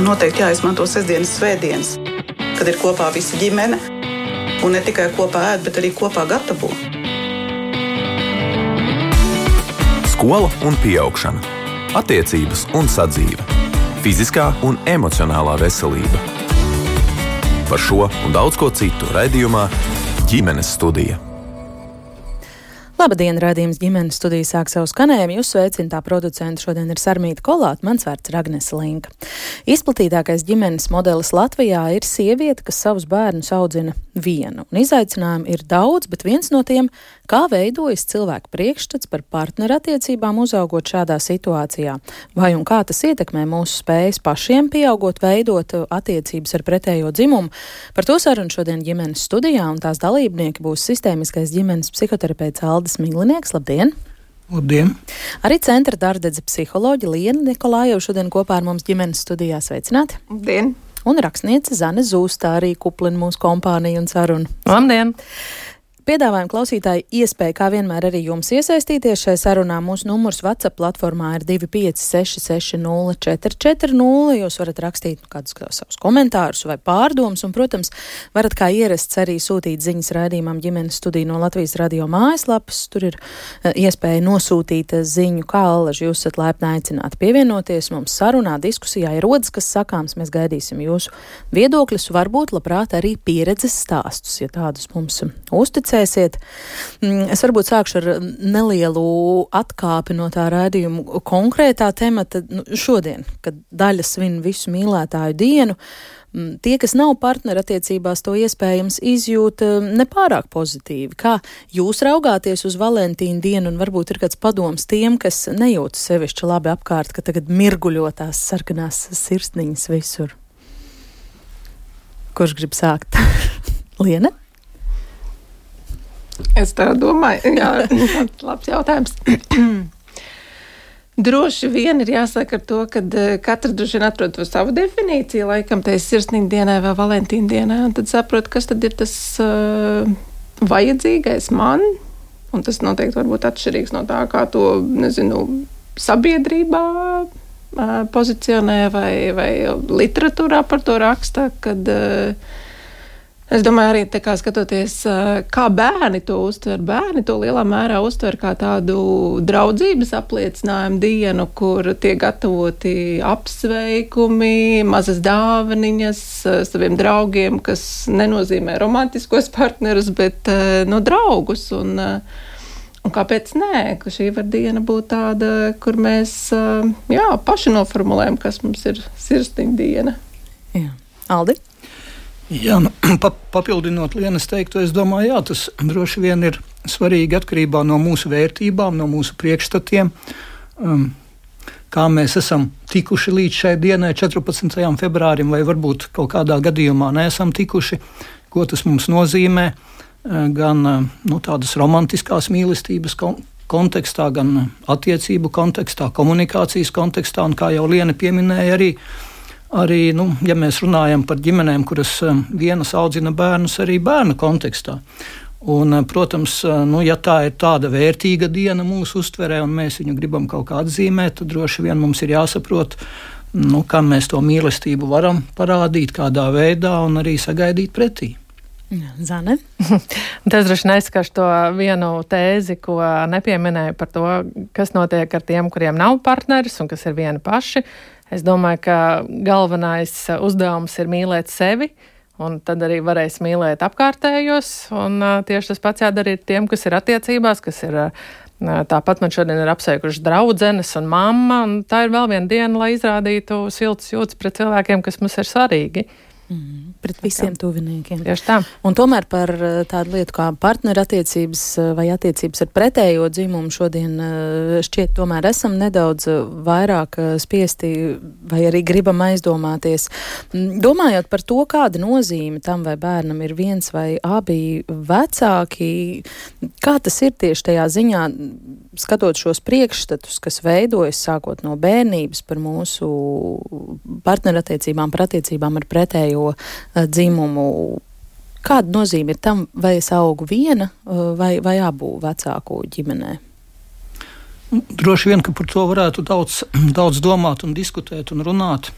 Man noteikti jāizmanto sestdienas, svētdienas, kad ir kopā visa ģimene. Un ne tikai kopā ēd, bet arī kopā gatavo. Skola un augšana, attiecības un sadzīve, fiziskā un emocionālā veselība. Par šo un daudz ko citu raidījumā ģimenes studija. Labdien, radījums ģimenes studija sāk savu skanējumu. Jūs sveicināta producenta šodien ir Sarmīta Kolāta, mans vārds ir Agnes Linka. Izplatītākais ģimenes modelis Latvijā ir sieviete, kas savus bērnus audzina vienu. Un izaicinājumu ir daudz, bet viens no tiem - kā veidojas cilvēku priekšstats par partnerattiecībām uzaugot šādā situācijā, vai un kā tas ietekmē mūsu spējas pašiem pieaugot veidot attiecības ar pretējo dzimumu. Par to sarunu šodien ģimenes studijā, un tās dalībnieki būs sistēmiskais ģimenes psihoterapeits Aldis Miglinieks. Labdien! Labdien! Arī centra dārdedze psiholoģi Liena Nikolājeva šodien kopā ar mums ģimenes studijā sveicināti. Labdien! Un rakstniece Zane Zūstā arī kuplina mūsu kompāniju un sarunu. Labdien! Piedāvājam klausītāji iespēju, kā vienmēr arī jums iesaistīties šajā sarunā. Mūsu numurs WhatsApp platformā ir 25660440. Jūs varat rakstīt kādus savus komentārus vai pārdomus, un, protams, varat kā ierasts arī sūtīt ziņas raidījumam ģimenes studiju no Latvijas radio mājaslapas. Tur ir uh, iespēja nosūtīt uh, ziņu, kā alaži jūs esat laipni aicināti pievienoties mums sarunā, diskusijā ir rodas, kas sakāms. Mēs gaidīsim jūsu viedokļus, varbūt labprāt arī pieredzes stāstus, ja tādus mums uzticēt dzirdēsiet. Mm, es varbūt sākšu ar nelielu atkāpi no tā raidījuma konkrētā temata. Nu, šodien, kad daļa svin visu mīlētāju dienu, mm, tie, kas nav partnerattiecībās, to iespējams izjūt mm, nepārāk pozitīvi. Kā jūs raugāties uz Valentīnu dienu, un varbūt ir kāds padoms tiem, kas nejūtas sevišķi labi apkārt, ka tagad mirguļotās sarkanās sirsniņas visur? Kurš grib sākt? Liene? Es tā domāju, jā, tāds labs jautājums. Droši vien ir jāsaka ar to, ka eh, katrs droši vien atrod to savu definīciju, laikam, tai sirsnīgi dienai vai Valentīna dienai, un tad saprot, kas tad ir tas uh, vajadzīgais man, un tas noteikti var būt atšķirīgs no tā, kā to, nezinu, sabiedrībā uh, pozicionē vai, vai literatūrā par to raksta, kad uh, Es domāju, arī kā skatoties, kā bērni to uztver. Bērni to lielā mērā uztver kā tādu draudzības apliecinājumu dienu, kur tiek gatavoti apsveikumi, mazas dāvaniņas saviem draugiem, kas nenozīmē romantiskos partnerus, bet no draugus. Un, un kāpēc nē, ka šī var diena būt tāda, kur mēs jā, paši noformulējam, kas mums ir sirsniņa diena. Jā. Aldi? Jā, nu, pa, papildinot Lienas teikto, es domāju, jā, tas droši vien ir svarīgi atkarībā no mūsu vērtībām, no mūsu priekšstatiem. Um, kā mēs esam tikuši līdz šai dienai, 14. februārim, vai varbūt kaut kādā gadījumā neesam tikuši, ko tas mums nozīmē uh, gan uh, nu, tādas romantiskās mīlestības kontekstā, gan attiecību kontekstā, komunikācijas kontekstā, un kā jau Liena pieminēja, arī arī, nu, ja mēs runājam par ģimenēm, kuras um, vienas audzina bērnus arī bērnu kontekstā. Un, uh, protams, uh, nu, ja tā ir tāda vērtīga diena mūsu uztverē, un mēs viņu gribam kaut kā atzīmēt, tad droši vien mums ir jāsaprot, nu, kam mēs to mīlestību varam parādīt, kādā veidā un arī sagaidīt pretī. Zane. Tas droši vien aizskars to vienu tēzi, ko nepieminēju par to, kas notiek ar tiem, kuriem nav partneris un kas ir vieni paši. Es domāju, ka galvenais uzdevums ir mīlēt sevi. Un tad arī varēs mīlēt apkārtējos. Un, uh, tieši tas pats jādara ir tiem, kas ir attiecībās, kas ir uh, Tāpat man šodien ir apsveikuši draudzenes un mamma, un tā ir vēl viena diena, lai izrādītu siltas jūtas pret cilvēkiem, kas mums ir svarīgi. Mm, pret visiem tuviniekiem. Tieši tā. Un tomēr par eh, tādu lietu kā partnerattiecības eh, vai attiecības ar pretējo dzimumu šodien eh, šķiet tomēr esam nedaudz vairāk spiesti vai arī gribam aizdomāties. Mm, domājot par to, kāda nozīme tam vai bērnam ir viens vai abi vecāki, kā tas ir tieši tajā ziņā, skatot šos priekšstatus, kas veidojas sākot no bērnības par mūsu partnerattiecībām, par attiecībām ar pretējo pretējo uh, dzimumu. Kāda nozīme ir tam, vai es augu viena uh, vai, vai abu vecāku ģimenē? Droši vien, ka par to varētu daudz, daudz domāt un diskutēt un runāt.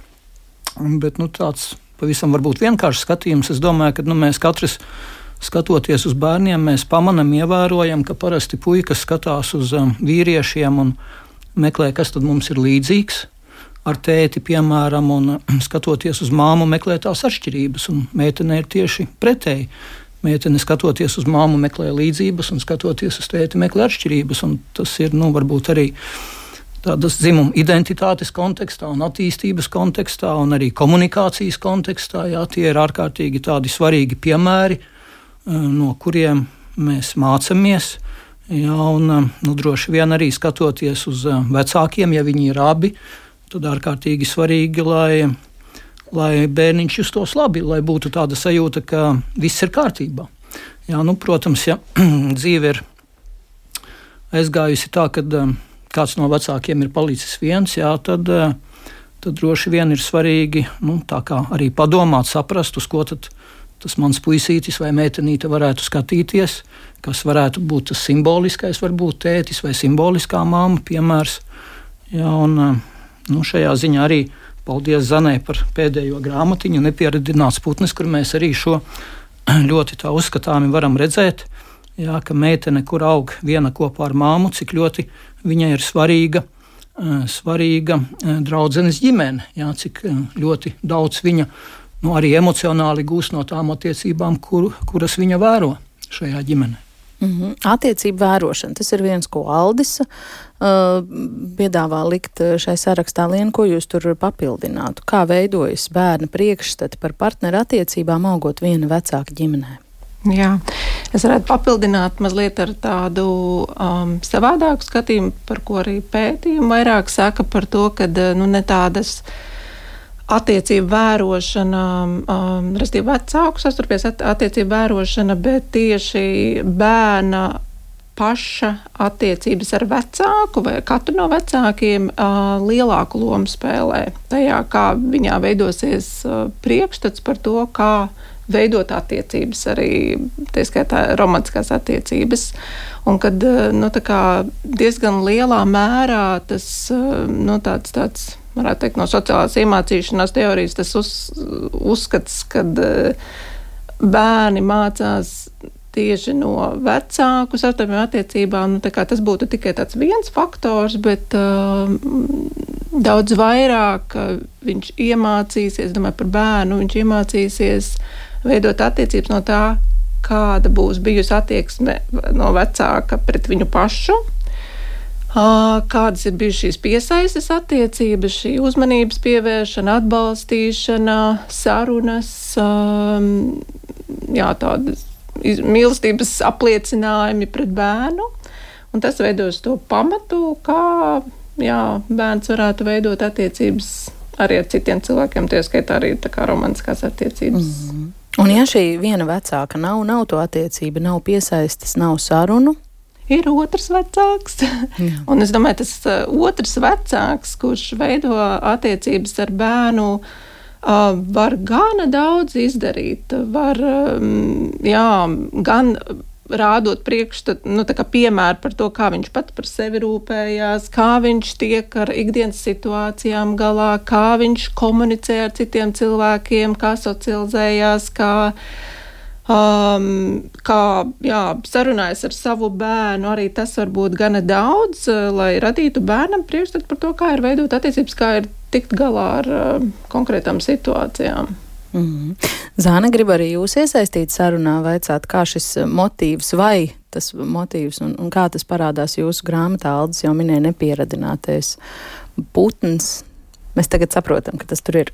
Bet nu, tāds pavisam vienkāršs skatījums. Es domāju, ka nu, mēs katrs skatoties uz bērniem, mēs pamanām, ievērojam, ka parasti puikas skatās uz um, vīriešiem un meklē, kas mums ir līdzīgs ar tēti, piemēram, un skatoties uz māmu, meklē tās atšķirības. Un meitene ir tieši pretēji. Meitene skatoties uz māmu, meklē līdzības, un skatoties uz tēti, meklē atšķirības. Tas ir nu, varbūt arī tādas dzimuma identitātes kontekstā, un attīstības kontekstā, un arī komunikācijas kontekstā. Jā, tie ir ārkārtīgi svarīgi piemēri, eh, no kuriem mēs mācāmies. Jā, un, eh, nu, droši vien arī skatoties uz eh, vecākiem, ja viņi ir abi, tad ārkārtīgi svarīgi, lai, lai bērniņš justos labi, lai būtu tāda sajūta, ka viss ir kārtībā. Jā, nu, protams, ja dzīve ir aizgājusi tā, ka um, kāds no vecākiem ir palicis viens, jā, tad, uh, tad droši vien ir svarīgi nu, arī padomāt, saprast, uz ko tas mans puisītis vai meitenīte varētu skatīties, kas varētu būt tas simboliskais, varbūt tētis vai simboliskā māma piemērs. Jā, un, uh, Nu, šajā ziņā arī paldies Zanai par pēdējo grāmatiņu, nepieradināts putnis, kur mēs arī šo ļoti tā uzskatāmi varam redzēt. Jā, ka meitene, kur aug viena kopā ar māmu, cik ļoti viņai ir svarīga, eh, svarīga eh, draudzenes ģimene, jā, cik eh, ļoti daudz viņa nu, arī emocionāli gūs no tām attiecībām, kur, kuras viņa vēro šajā ģimenē. Mm -hmm. Attiecību vērošana. Tas ir viens, ko Aldis piedāvā likt šai sarakstā. Lien, ko jūs tur papildinātu? Kā veidojas bērna priekšstati par partneru attiecībām, augot viena vecāka ģimenē? Jā, es varētu papildināt mazliet ar tādu um, savādāku skatījumu, par ko arī pētījumi vairāk saka par to, ka nu, ne tādas attiecību vērošana, um, respektīvi vecāku sastarpies at, attiecību vērošana, bet tieši bērna paša attiecības ar vecāku vai katru no vecākiem uh, lielāku lomu spēlē tajā, kā viņā veidosies uh, priekšstats par to, kā veidot attiecības, arī tā skaitā romantiskās attiecības. Un kad uh, nu, diezgan lielā mērā tas uh, nu, tāds, tāds varētu teikt, no sociālās iemācīšanās teorijas tas uz, uzskats, ka eh, bērni mācās tieši no vecāku savstarpējām attiecībām. Nu, tas būtu tikai viens faktors, bet uh, daudz vairāk viņš iemācīsies, domāju par bērnu, viņš iemācīsies veidot attiecības no tā, kāda būs bijusi attieksme no vecāka pret viņu pašu kādas ir bijušas šīs piesaistes attiecības, šī uzmanības pievēršana, atbalstīšana, sarunas, jā, tādas mīlestības apliecinājumi pret bērnu. Un tas veidos to pamatu, kā jā, bērns varētu veidot attiecības arī ar citiem cilvēkiem, tie skaitā arī romantiskās attiecības. Mm -hmm. Un ja šī viena vecāka nav, nav to attiecība, nav piesaistes, nav sarunu, ir otrs vecāks. un es domāju, tas uh, otrs vecāks, kurš veido attiecības ar bērnu, uh, var gana daudz izdarīt. Var, jā, gan rādot priekšstatu, nu, piemēru par to, kā viņš pats par sevi rūpējās, kā viņš tiek ar ikdienas situācijām galā, kā viņš komunicē ar citiem cilvēkiem, kā socializējās, kā Um, kā jā, sarunājas ar savu bērnu, arī tas var būt gana daudz, uh, lai radītu bērnam priekšstatu par to, kā ir veidot attiecības, kā ir tikt galā ar uh, konkrētām situācijām. Mm -hmm. Zāne grib arī jūs iesaistīt sarunā, vaicāt, kā šis motīvs vai tas motīvs un, un kā tas parādās jūsu grāmatā. Aldis jau minēja nepieradinātais putns. Mēs tagad saprotam, ka tas tur ir.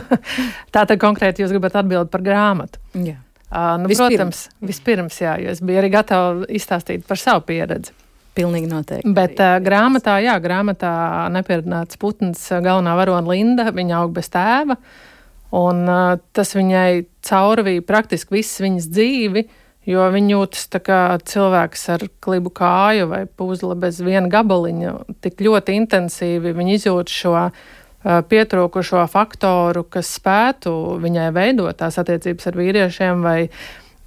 Tā tad konkrēti jūs gribat atbildēt par grāmatu. Jā. Uh, nu, vispirms. Protams, vispirms, jā, jo es biju arī gatava izstāstīt par savu pieredzi. Pilnīgi noteikti. Bet uh, grāmatā, jā, grāmatā nepieredzināts putns, galvenā varona Linda, viņa aug bez tēva, un uh, tas viņai caurvīja praktiski visu viņas dzīvi, jo viņa jūtas kā cilvēks ar klibu kāju vai puzle bez viena gabaliņa, tik ļoti intensīvi viņa izjūt šo pietrūkušo faktoru, kas spētu viņai veidot tās attiecības ar vīriešiem, vai,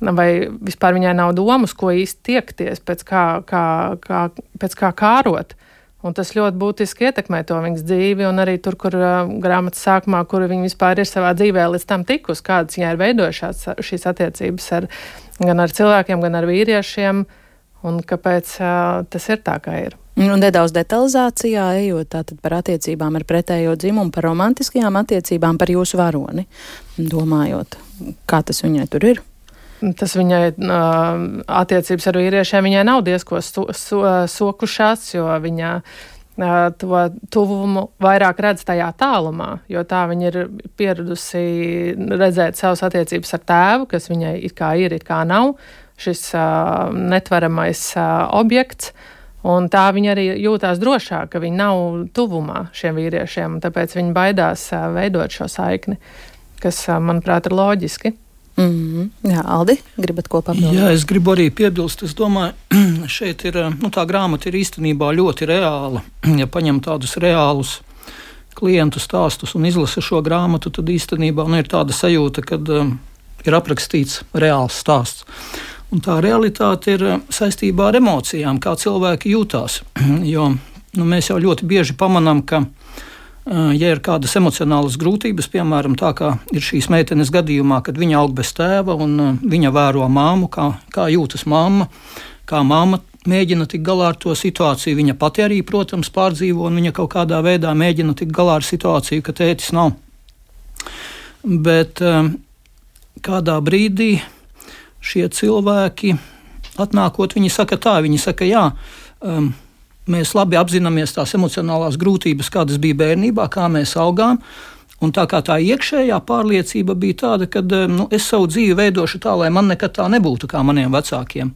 vai vispār viņai nav domas, ko īsti tiekties, pēc kā, kā, kā, pēc kā kārot. Un tas ļoti būtiski ietekmē to viņas dzīvi, un arī tur, kur uh, grāmatas sākumā, kur viņa vispār ir savā dzīvē līdz tam tikus, kādas viņai ir veidojušās šīs attiecības ar, gan ar cilvēkiem, gan ar vīriešiem, un kāpēc tas ir tā, kā ir. Un nedaudz detalizācijā ejot tātad par attiecībām ar pretējo dzimumu, par romantiskajām attiecībām, par jūsu varoni, domājot, kā tas viņai tur ir. Tas viņai attiecības ar vīriešiem viņai nav diezko so, so, sokušās, jo viņa to tuvumu vairāk redz tajā tālumā, jo tā viņa ir pieradusi redzēt savas attiecības ar tēvu, kas viņai it kā ir, it kā nav šis uh, netveramais uh, objekts. Un tā viņa arī jūtās drošāk, ka viņa nav tuvumā šiem vīriešiem, tāpēc viņa baidās uh, veidot šo saikni, kas, uh, manuprāt, ir loģiski. Mm -hmm. Jā, Aldi, gribat ko papildināt? Jā, es gribu arī piebilst. Es domāju, šeit ir nu, tā grāmata ir īstenībā ļoti reāla. Ja paņem tādus reālus klientu stāstus un izlasa šo grāmatu, tad īstenībā nu, ir tāda sajūta, ka um, ir aprakstīts reāls stāsts. Un tā realitāte ir saistībā ar emocijām, kā cilvēki jūtās. jo nu, mēs jau ļoti bieži pamanām, ka ja ir kādas emocionālas grūtības, piemēram, tā kā ir šīs meitenes gadījumā, kad viņa aug bez tēva un viņa vēro māmu, kā, kā jūtas mamma, kā mamma mēģina tikt galā ar to situāciju. Viņa pati arī, protams, pārdzīvo, un viņa kaut kādā veidā mēģina tikt galā ar situāciju, ka tētis nav. Bet kādā brīdī šie cilvēki, atnākot, viņi saka tā, viņi saka, jā. Um, Mēs labi apzināmies tās emocionālās grūtības, kādas bija bērnībā, kā mēs augām. Un tā kā tā iekšējā pārliecība bija tāda, ka nu, es savu dzīvi veidošu tā, lai man nekad tā nebūtu kā maniem vecākiem.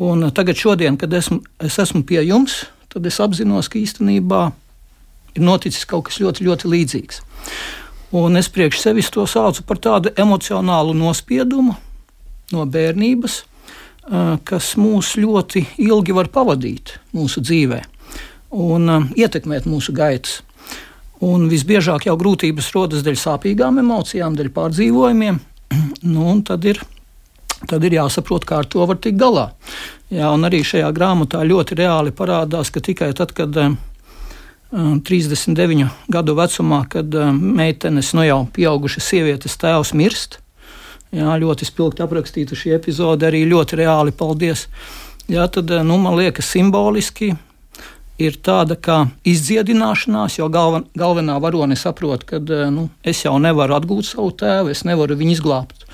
Un tagad, šodien, kad esmu, es esmu pie jums, tad es apzinos, ka īstenībā ir noticis kaut kas ļoti, ļoti līdzīgs. Un es priekš sevis to saucu par tādu emocionālu nospiedumu no bērnības, kas mūs ļoti ilgi var pavadīt mūsu dzīvē un ietekmēt mūsu gaitas. Un visbiežāk jau grūtības rodas dēļ sāpīgām emocijām, dēļ pārdzīvojumiem. Nu, tad, ir, tad ir jāsaprot, kā ar to var tikt galā. Jā, un arī šajā grāmatā ļoti reāli parādās, ka tikai tad, kad uh, 39 gadu vecumā, kad meitenes, nu jau pieaugušas sievietes tēvs mirst, Jā, ļoti spilgti aprakstīta šī epizode, arī ļoti reāli. Paldies! Jā, tad, eh, nu, man liekas, simboliski ir tāda kā izdziedināšanās, jo galven, galvenā varone saprot, ka eh, nu, es jau nevaru atgūt savu tēvu, es nevaru viņu izglābt.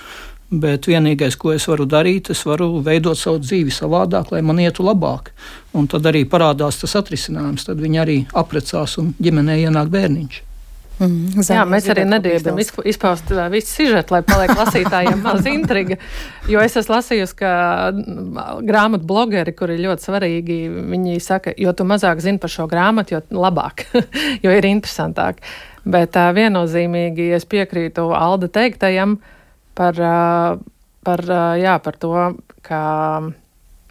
Bet vienīgais, ko es varu darīt, es varu veidot savu dzīvi savādāk, lai man ietu labāk. Un tad arī parādās tas atrisinājums. Tad viņi arī apprecās un ģimenē ienāk bērniņš. Mm, Zaļie, Jā, mēs arī nedrīkstam izpaust visu sižetu, lai paliek lasītājiem maz intriga. Jo es esmu lasījusi, ka grāmatu blogeri, kuri ir ļoti svarīgi, viņi saka, jo tu mazāk zini par šo grāmatu, jo labāk, jo ir interesantāk. Bet uh, viennozīmīgi es piekrītu Alda teiktajam par, par, jā, par to, ka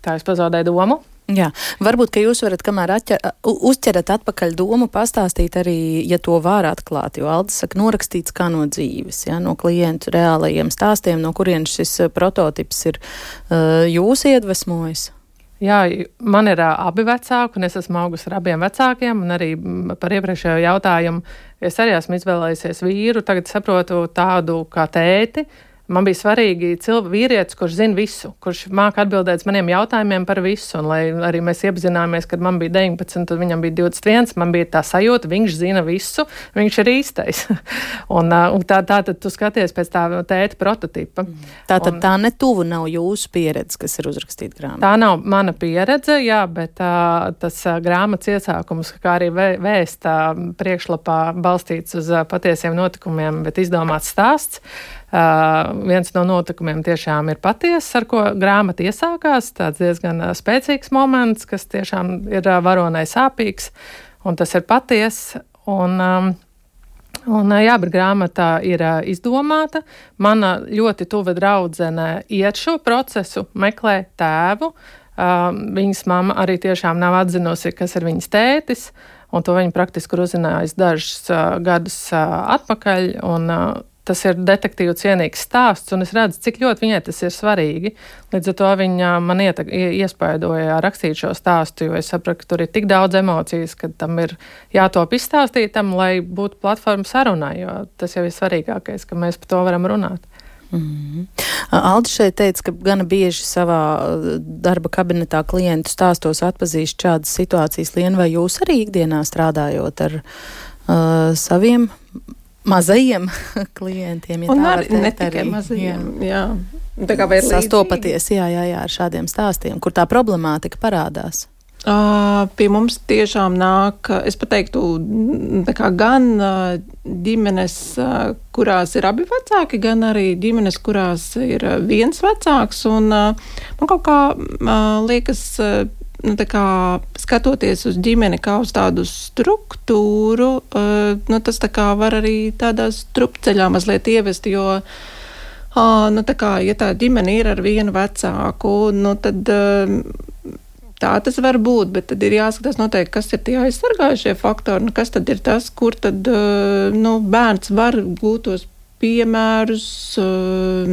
tā es pazaudēju domu. Jā, varbūt, ka jūs varat, kamēr atķer, uzķerat atpakaļ domu, pastāstīt arī, ja to var atklāt, jo Aldis saka, norakstīts kā no dzīves, ja, no klientu reālajiem stāstiem, no kurienes šis prototips ir uh, jūs iedvesmojis. Jā, man ir abi vecāki, un es esmu augusi ar abiem vecākiem, arī par iepriekšējo jautājumu es arī esmu izvēlējusies vīru, tagad saprotu tādu kā tēti, uh, Man bija svarīgi cilvēks, vīrietis, kurš zina visu, kurš māca atbildēt uz maniem jautājumiem par visu. Un, lai arī mēs iepazināmies, kad man bija 19, un viņam bija 21, man bija tā sajūta, viņš zina visu, viņš ir īstais. un, un tā, tā tad tu skaties pēc tā tēta prototipa. Tā tad un, tā netuvu nav jūsu pieredze, kas ir uzrakstīta grāmatā. Tā nav mana pieredze, jā, bet tā, tas grāmatas iesākums, kā arī vēsta priekšlapā balstīts uz patiesiem notikumiem, bet izdomāts stāsts. Uh, viens no notikumiem tiešām ir patiesa, ar ko grāmata iesākās. Tas diezgan spēcīgs moments, kas tiešām ir varonai sāpīgs, un tas ir patiesa. Un, um, Un, jā, bet grāmatā ir izdomāta. Mana ļoti tuva draudzene iet šo procesu, meklē tēvu. Uh, viņas mamma arī tiešām nav atzinusi, kas ir viņas tētis, un to viņa praktiski uzzinājusi dažus uh, gadus uh, atpakaļ. Un, uh, tas ir detektīvu cienīgs stāsts, un es redzu, cik ļoti viņai tas ir svarīgi. Līdz ar to viņa man ietek, iespaidoja rakstīt šo stāstu, jo es sapratu, ka tur ir tik daudz emocijas, ka tam ir jātop izstāstītam, lai būtu platforma sarunai, jo tas jau ir svarīgākais, ka mēs par to varam runāt. Mm -hmm. Aldis šeit teica, ka gana bieži savā darba kabinetā klientu stāstos atpazīst šādas situācijas. Lien, vai jūs arī ikdienā strādājot ar uh, saviem mazajiem klientiem? Ja Un ar, ne tikai arī, mazajiem, jā. jā. Tā kā vēl sastopaties, jā, jā, jā, ar šādiem stāstiem, kur tā problemātika parādās. Pie mums tiešām nāk, es teiktu, gan ģimenes, kurās ir abi vecāki, gan arī ģimenes, kurās ir viens vecāks. Un, man kaut kā liekas, nu, kā, skatoties uz ģimeni kā uz tādu struktūru, nu, tas tā var arī tādā strupceļā mazliet ievest. Jo, nu, kā, ja tā ģimene ir ar vienu vecāku, nu, tad Tā tas var būt, bet tad ir jāskatās noteikti, kas ir tie aizsargājušie faktori, nu, kas tad ir tas, kur tad eh, nu, bērns var gūt tos piemērus, eh,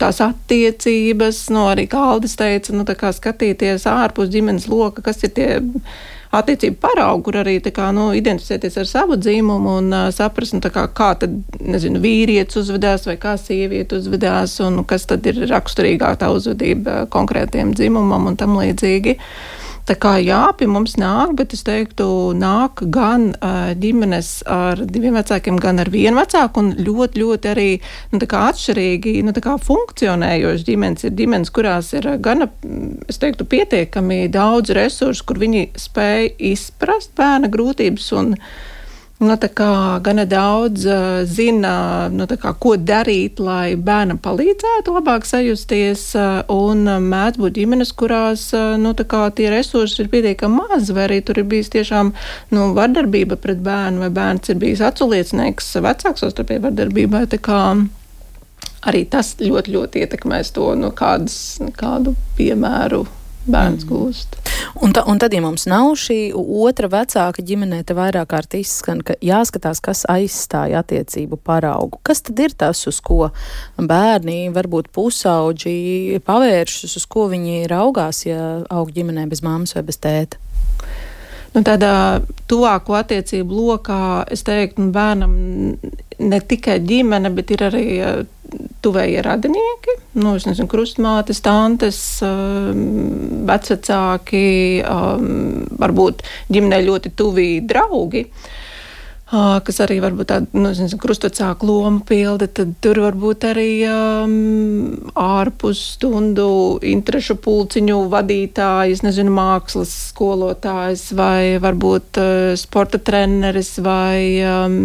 tās attiecības, nu, arī kā Aldis teica, nu, skatīties ārpus ģimenes loka, kas ir tie attiecību paraugu, kur arī kā, nu, identificēties ar savu dzīmumu un uh, saprast, nu, kā, kā tad, nezinu, vīrietis uzvedās vai kā sieviete uzvedās un kas tad ir raksturīgāk tā uzvedība konkrētiem dzimumam un tam līdzīgi. Uh, Tā kā jā, pie mums nāk, bet es teiktu, nāk gan uh, ģimenes ar diviem vecākiem, gan ar vienu vecāku, un ļoti, ļoti arī nu, atšķirīgi nu, funkcionējošas ģimenes. Ir ģimenes, kurās ir gan, es teiktu, pietiekami daudz resursu, kur viņi spēj izprast bērna grūtības un nu, gana daudz uh, zina, nu, kā, ko darīt, lai bērnam palīdzētu labāk sajusties. Uh, un mēdz būt ģimenes, kurās uh, nu, kā, tie resursi ir pietiekami mazi, vai arī tur ir bijis tiešām nu, vardarbība pret bērnu, vai bērns ir bijis aculiecinieks vecāks savstarpēji vardarbībai. Arī tas ļoti, ļoti ietekmēs to, nu, kādas, kādu piemēru bērns gūst. Un, ta, un tad, ja mums nav šī otra vecāka ģimenē, te vairāk kārt izskan, ka jāskatās, kas aizstāja attiecību paraugu. Kas tad ir tas, uz ko bērni, varbūt pusauģi pavēršas, uz ko viņi raugās, ja aug ģimenē bez māmas vai bez tēta? Nu, tādā tuvāko attiecību lokā es teiktu, nu, bērnam ne tikai ģimene, bet ir arī tuvējie radinieki, nu, nezinu, krustmātes, tantes, um, vecāki, um, varbūt ģimenē ļoti tuvi draugi. Uh, kas arī varbūt tādu nu, krustvecāku lomu pilda, tad tur varbūt arī um, ārpus stundu interešu pulciņu vadītājs, nezinu, mākslas skolotājs vai varbūt uh, sporta treneris vai um,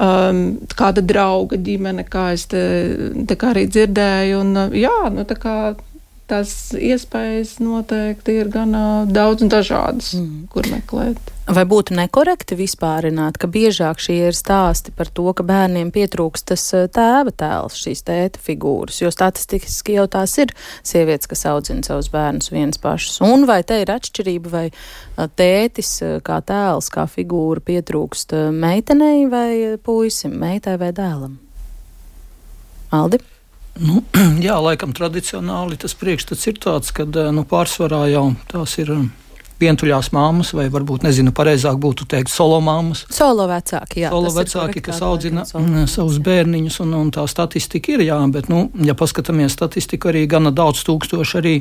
um, kāda drauga ģimene, kā es te, te kā arī dzirdēju. Un, jā, nu, tā kā tās iespējas noteikti ir gan daudz un dažādas, mm. kur meklēt. Vai būtu nekorekti vispārināt, ka biežāk šie ir stāsti par to, ka bērniem pietrūkst tas tēva tēls, šīs tēta figūras, jo statistiski jau tās ir sievietes, kas audzina savus bērnus viens pašs. Un vai te ir atšķirība, vai tētis kā tēls, kā figūra pietrūkst meitenei vai puisim, meitai vai dēlam? Aldi? Nu, jā, laikam tradicionāli tas priekšstats ir tāds, ka nu, pārsvarā jau tās ir vientuļās māmas, vai varbūt, nezinu, pareizāk būtu teikt, solo māmas. Solo vecāki, jā. Solo vecāki, kas audzina mm, savus bērniņus, un, un tā statistika ir, jā, bet, nu, ja paskatāmies statistiku, arī gana daudz tūkstoši arī,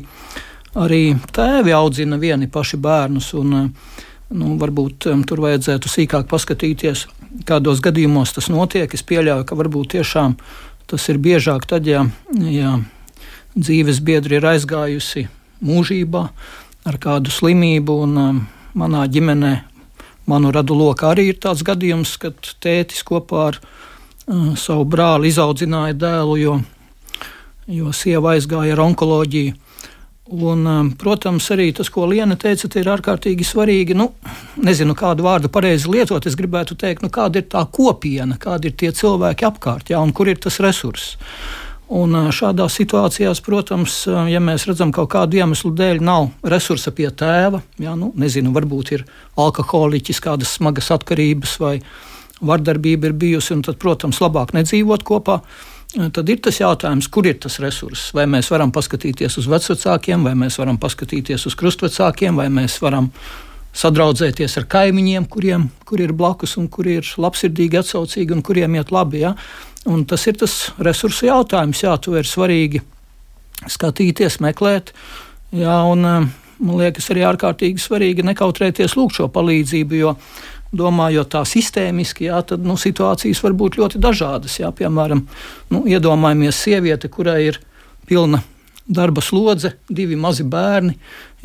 arī tēvi audzina vieni paši bērnus, un, nu, varbūt um, tur vajadzētu sīkāk paskatīties, kādos gadījumos tas notiek. Es pieļauju, ka varbūt tiešām Tas ir biežāk tad, ja, ja dzīves biedri ir aizgājusi mūžībā ar kādu slimību, un um, manā ģimenē, manu radu lokā arī ir tāds gadījums, kad tētis kopā ar uh, savu brāli izaudzināja dēlu, jo, jo sieva aizgāja ar onkoloģiju. Un, um, protams, arī tas, ko Liena teica, ir ārkārtīgi svarīgi. Nu, nezinu, kādu vārdu pareizi lietot. Es gribētu teikt, nu, kāda ir tā kopiena, kādi ir tie cilvēki apkārt, jā, un kur ir tas resurss. Un uh, šādās situācijās, protams, uh, ja mēs redzam, ka kaut kādu iemeslu dēļ nav resursa pie tēva, jā, nu, nezinu, varbūt ir alkoholiķis, kādas smagas atkarības vai, vardarbība ir bijusi, un tad, protams, labāk nedzīvot kopā. Tad ir tas jautājums, kur ir tas resurss. Vai mēs varam paskatīties uz vecākiem, vai mēs varam paskatīties uz krustvecākiem, vai mēs varam sadraudzēties ar kaimiņiem, kuriem kur ir blakus un kuri ir labsirdīgi, atsaucīgi un kuriem iet labi. Ja? Un tas ir tas resursu jautājums. Jā, to ir svarīgi skatīties, meklēt. Jā, un, man liekas, arī ārkārtīgi svarīgi nekautrēties lūgt šo palīdzību, jo domājot tā sistēmiski, jā, tad nu, situācijas var būt ļoti dažādas. Jā, piemēram, nu, iedomājamies sievieti, kurai ir pilna darba slodze, divi mazi bērni,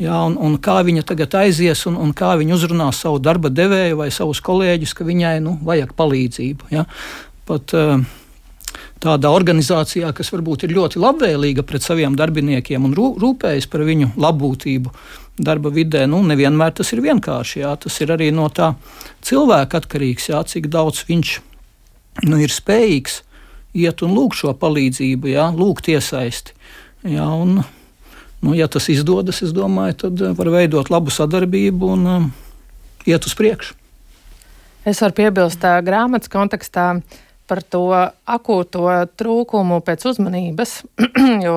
jā, un, un kā viņa tagad aizies un, un kā viņa uzrunās savu darba devēju vai savus kolēģus, ka viņai nu, vajag palīdzību. Jā. Pat, uh, tādā organizācijā, kas varbūt ir ļoti labvēlīga pret saviem darbiniekiem un rūpējas par viņu labbūtību darba vidē, nu, nevienmēr tas ir vienkārši. Jā. Tas ir arī no tā cilvēka atkarīgs, jā, cik daudz viņš nu, ir spējīgs iet un lūgt šo palīdzību, jā, lūgt iesaisti. Jā, un, nu, ja tas izdodas, es domāju, tad var veidot labu sadarbību un um, iet uz priekšu. Es varu piebilst, tā grāmatas kontekstā par to akūto trūkumu pēc uzmanības, jo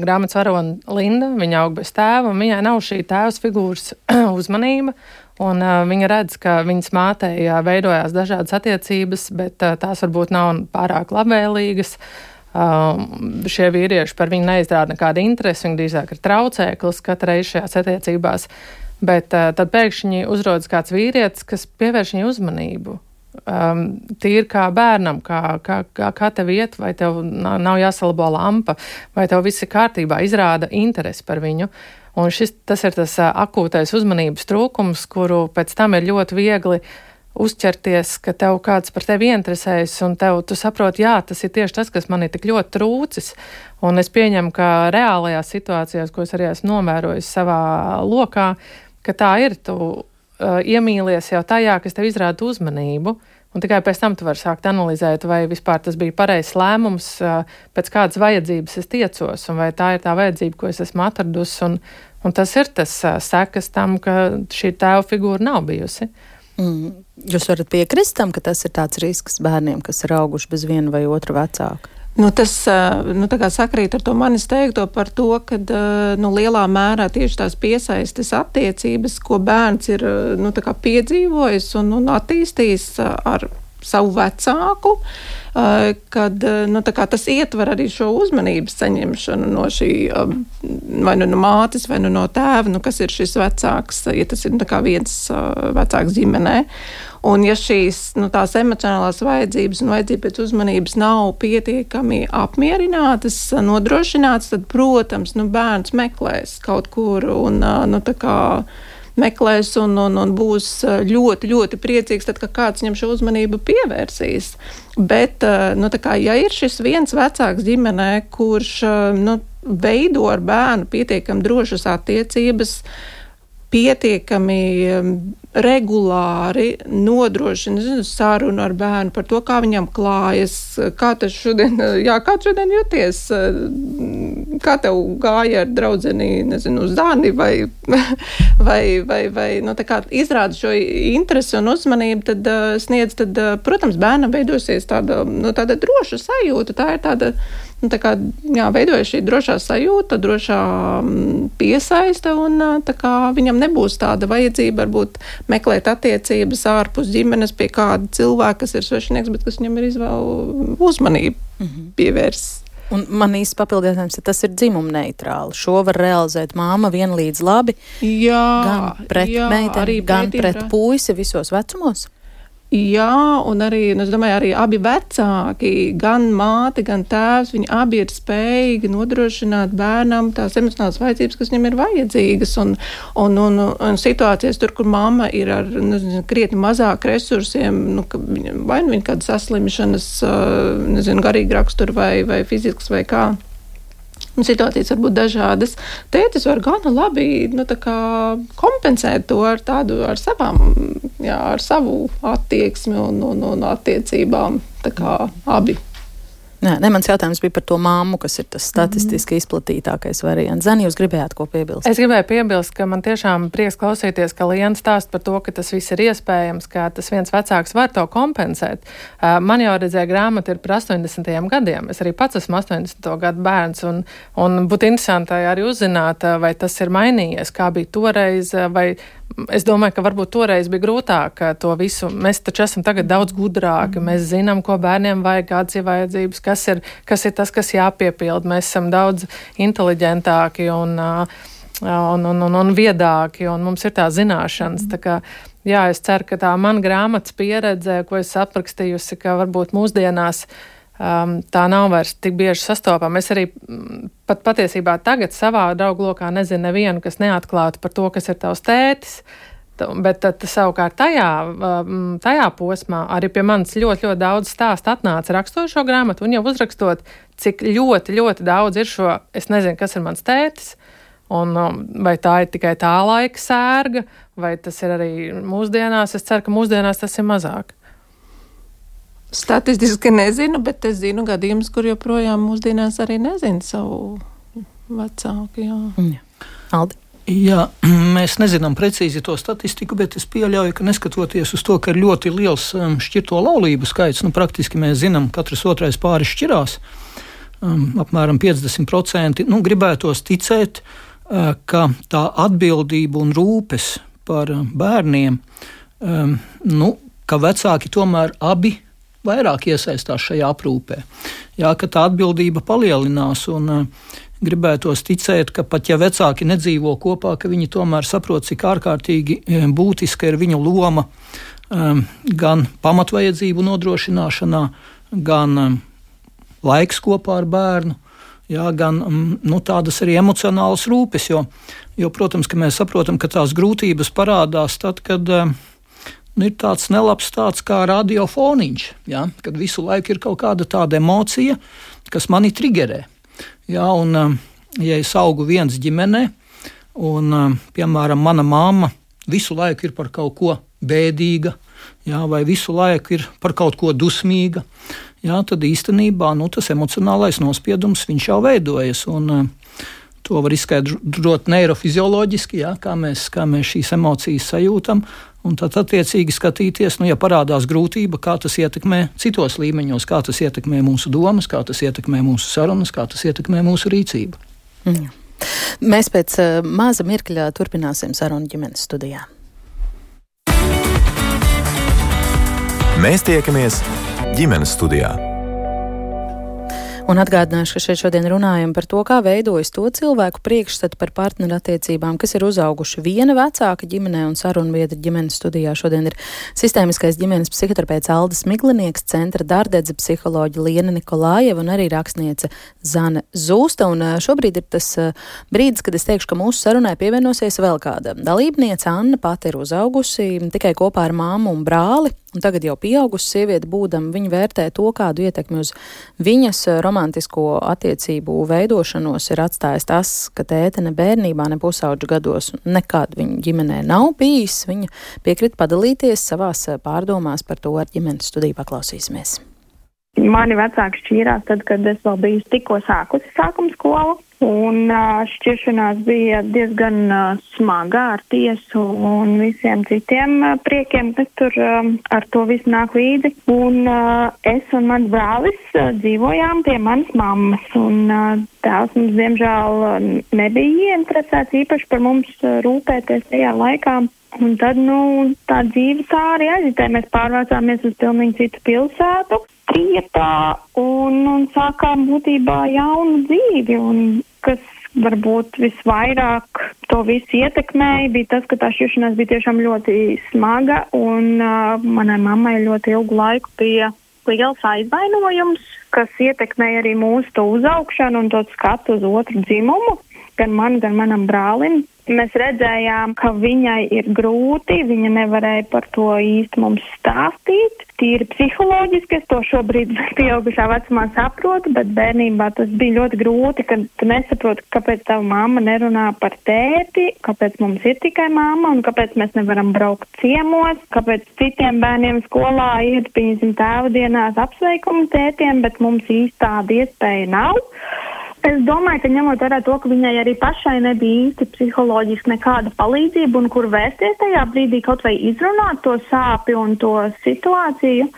grāmatas varona Linda, viņa aug bez tēva, un viņai nav šī tēvs figūras uzmanība. Un, uh, viņa redz, ka viņas mātei uh, veidojās dažādas attiecības, bet uh, tās varbūt nav pārāk labvēlīgas. Uh, šie vīrieši par viņu neizrāda nekādu interesi, viņi drīzāk ir traucēklis katrai reizi šajās attiecībās. Bet uh, tad pēkšņi uzrodas kāds vīrietis, kas pievērš viņai uzmanību um, tīri kā bērnam, kā, kā, kā, kā tev iet, vai tev nav jāsalabo lampa, vai tev viss ir kārtībā, izrāda interesi par viņu. Un šis, ir tas akūtais uzmanības trūkums, kuru pēc tam ir ļoti viegli uzķerties, ka tev kāds par tevi interesējas, un tev, tu saproti, jā, tas ir tieši tas, kas man ir tik ļoti trūcis. Un es pieņemu, ka reālajās situācijās, ko es arī esmu novērojis savā lokā, ka tā ir. Tu uh, iemīlies jau tajā, kas tev izrāda uzmanību. Un tikai pēc tam tu vari sākt analizēt, vai vispār tas bija pareizs lēmums, uh, pēc kādas vajadzības es tiecos, un vai tā ir tā vajadzība, ko es esmu atradusi. Un, un tas ir tas uh, sekas tam, ka šī tēva figūra nav bijusi. Mm. Jūs varat piekrist tam, ka tas ir tāds risks bērniem, kas ir auguši bez viena vai otra vecāka? Nu, tas nu, sakrīt ar to manis teikto par to, ka nu, lielā mērā tieši tās piesaistes attiecības, ko bērns ir nu, piedzīvojis un, un attīstījis ar savu vecāku, kad nu, tas ietver arī šo uzmanības saņemšanu no šī vai nu no mātes, vai nu no tēva, nu, kas ir šis vecāks, ja tas ir nu, viens vecāks ģimenē. Un, ja šīs nu, emocionālās vajadzības un vajadzība pēc uzmanības nav pietiekami apmierinātas, nodrošinātas, tad, protams, nu, bērns meklēs kaut kur un nu, meklēs un, un, un būs ļoti, ļoti priecīgs, tad, kad kāds viņam šo uzmanību pievērsīs. Bet, nu, kā, ja ir šis viens vecāks ģimenē, kurš nu, veido ar bērnu pietiekami drošas attiecības, pietiekami regulāri nodrošina zinu, sarunu ar bērnu par to, kā viņam klājas, kā tas šodien, jā, kā šodien jūties, kā tev gāja ar draudzeni, nezinu, uz dāni vai, vai, vai, vai nu, kā izrāda šo interesi un uzmanību, tad sniedz, tad, protams, bērnam veidosies tāda, nu, tāda droša sajūta, tā ir tāda nu, tā kā, jā, veidojas šī drošā sajūta, drošā mm, piesaiste, un kā, viņam nebūs tāda vajadzība varbūt meklēt attiecības ārpus ģimenes pie kāda cilvēka, kas ir svešinieks, bet kas viņam ir izvēle uzmanību mm -hmm. pievērst. Un man īsti papildinājums, ka tas ir dzimuma neitrāli. Šo var realizēt māma vienlīdz labi. Jā, gan pret jā, meiteni, gan pret puisi visos vecumos. Jā, un arī, un es domāju, arī abi vecāki, gan māte, gan tēvs, viņi abi ir spējīgi nodrošināt bērnam tās emocionālās vajadzības, kas viņam ir vajadzīgas. Un, un, un, un situācijas tur, kur mamma ir ar nezinu, krietni mazāk resursiem, nu, vai nu viņa kāda saslimšanas, nezinu, garīga rakstura vai, vai fizisks vai kā. Un situācijas var būt dažādas. Tētis var gana labi nu, kompensēt to ar tādu ar savām, jā, ar savu attieksmi un, un, un attiecībām. Abi. Jā, ne, mans jautājums bija par to māmu, kas ir tas statistiski mm. izplatītākais variants. Zani, jūs gribējāt ko piebilst? Es gribēju piebilst, ka man tiešām prieks klausīties, ka Liena stāst par to, ka tas viss ir iespējams, ka tas viens vecāks var to kompensēt. Man jau redzēja grāmata ir par 80. gadiem. Es arī pats esmu 80. gadu bērns, un, un būtu interesanti arī uzzināt, vai tas ir mainījies, kā bija toreiz, vai Es domāju, ka varbūt toreiz bija grūtāk to visu. Mēs taču esam tagad daudz gudrāki. Mm. Mēs zinām, ko bērniem vajag, kādas ir vajadzības, kas ir, kas ir tas, kas jāpiepild. Mēs esam daudz inteliģentāki un, un, un, un, un viedāki, un mums ir tā zināšanas. Tā kā, jā, es ceru, ka tā mana grāmatas pieredze, ko es aprakstījusi, ka varbūt mūsdienās um, tā nav vairs tik bieži sastopama. Es arī mm, pat patiesībā tagad savā draugu lokā nezinu nevienu, kas neatklātu par to, kas ir tavs tētis. Bet tad, savukārt tajā, um, tajā posmā arī pie manis ļoti, ļoti daudz stāstu atnāca rakstot šo grāmatu, un jau uzrakstot, cik ļoti, ļoti daudz ir šo, es nezinu, kas ir mans tētis, un um, vai tā ir tikai tā laika sērga, vai tas ir arī mūsdienās. Es ceru, ka mūsdienās tas ir mazāk. Statistiski nezinu, bet es zinu gadījumus, kur joprojām mūsdienās arī nezinu savu vecāku. Jā. Jā. Aldi. Jā, mēs nezinām precīzi to statistiku, bet es pieļauju, ka neskatoties uz to, ka ir ļoti liels um, šķirto laulību skaits, nu, praktiski mēs zinām, ka katrs otrais pāris šķirās, um, apmēram 50%. Nu, gribētos ticēt, uh, ka tā atbildība un rūpes par uh, bērniem, um, nu, ka vecāki tomēr abi vairāk iesaistās šajā aprūpē. Jā, ka tā atbildība palielinās. Un, uh, gribētos ticēt, ka pat ja vecāki nedzīvo kopā, ka viņi tomēr saprot, cik ārkārtīgi uh, būtiska ir viņu loma um, gan pamatvajadzību nodrošināšanā, gan um, laiks kopā ar bērnu. Jā, gan um, nu, tādas arī emocionālas rūpes, jo, jo, protams, mēs saprotam, ka tās grūtības parādās tad, kad uh, nu, ir tāds nelabs tāds kā radiofoniņš, ja? kad visu laiku ir kaut kāda tāda emocija, kas mani triggerē. Ja? Un, um, ja es augu viens ģimenē, un, um, piemēram, mana mamma visu laiku ir par kaut ko bēdīga, ja? vai visu laiku ir par kaut ko dusmīga, ja? tad īstenībā nu, tas emocionālais nospiedums jau veidojas. Un, um, To var izskaidrot neirofizioloģiski, ja, kā, mēs, kā mēs šīs emocijas sajūtam. Un tad, attiecīgi, skatīties, nu, ja parādās grūtība, kā tas ietekmē citos līmeņos, kā tas ietekmē mūsu domas, kā tas ietekmē mūsu sarunas, kā tas ietekmē mūsu rīcību. Mm. Mēs pēc uh, maza mirkļa turpināsim sarunu ģimenes studijā. Mēs tiekamies ģimenes studijā. Un atgādināšu, ka šeit šodien runājam par to, kā veidojas to cilvēku priekšstatu par partnerattiecībām, kas ir uzauguši viena vecāka ģimenē un sarunbiedra ģimenes studijā. Šodien ir sistēmiskais ģimenes psihoterapeits Aldis Miglinieks, centra dārdedze psiholoģa Liena Nikolājeva un arī rakstniece Zana Zūsta. Un šobrīd ir tas brīdis, kad es teikšu, ka mūsu sarunai pievienosies vēl kāda dalībniece. Anna pati ir uzaugusi tikai kopā ar māmu un brāli. Un tagad jau pieaugusi sieviete, būdama, viņa vērtē to, kādu ietekmi uz viņas romantisko attiecību veidošanos ir atstājis tas, ka tēte ne bērnībā, ne pusauģu gados nekad viņa ģimenē nav bijis. Viņa piekrita padalīties savās pārdomās par to ar ģimenes studiju paklausīsimies. Mani vecāki šķīrās tad, kad es vēl biju tikko sākusi sākuma skolu, un šķiršanās bija diezgan smaga ar tiesu un visiem citiem priekiem, kas tur ar to visu nāk līdzi. Un es un mans brālis dzīvojām pie manas mammas, un tēvs mums diemžēl nebija ieinteresēts īpaši par mums rūpēties tajā laikā. Un tad, nu, tā dzīve tā arī aizitē. Mēs pārvācāmies uz pilnīgi citu pilsētu, trietā, un, un sākām būtībā jaunu dzīvi. Un kas varbūt visvairāk to visu ietekmēja, bija tas, ka tā šķiršanās bija tiešām ļoti smaga, un uh, manai mammai ļoti ilgu laiku bija liels aizvainojums, kas ietekmēja arī mūsu uzaugšanu un to skatu uz otru dzimumu gan man, gan manam brālim. Mēs redzējām, ka viņai ir grūti, viņa nevarēja par to īsti mums stāstīt. Tīri psiholoģiski es to šobrīd pieaugušā vecumā saprotu, bet bērnībā tas bija ļoti grūti, kad tu nesaproti, kāpēc tava mamma nerunā par tēti, kāpēc mums ir tikai mamma un kāpēc mēs nevaram braukt ciemos, kāpēc citiem bērniem skolā ir, piemēram, tēva dienās apsveikumu tētiem, bet mums īsti tāda iespēja nav. Es domāju, ka ņemot vērā to, ka viņai arī pašai nebija īsti psiholoģiski nekāda palīdzība un kur vērsties tajā brīdī kaut vai izrunāt to sāpju un to situāciju,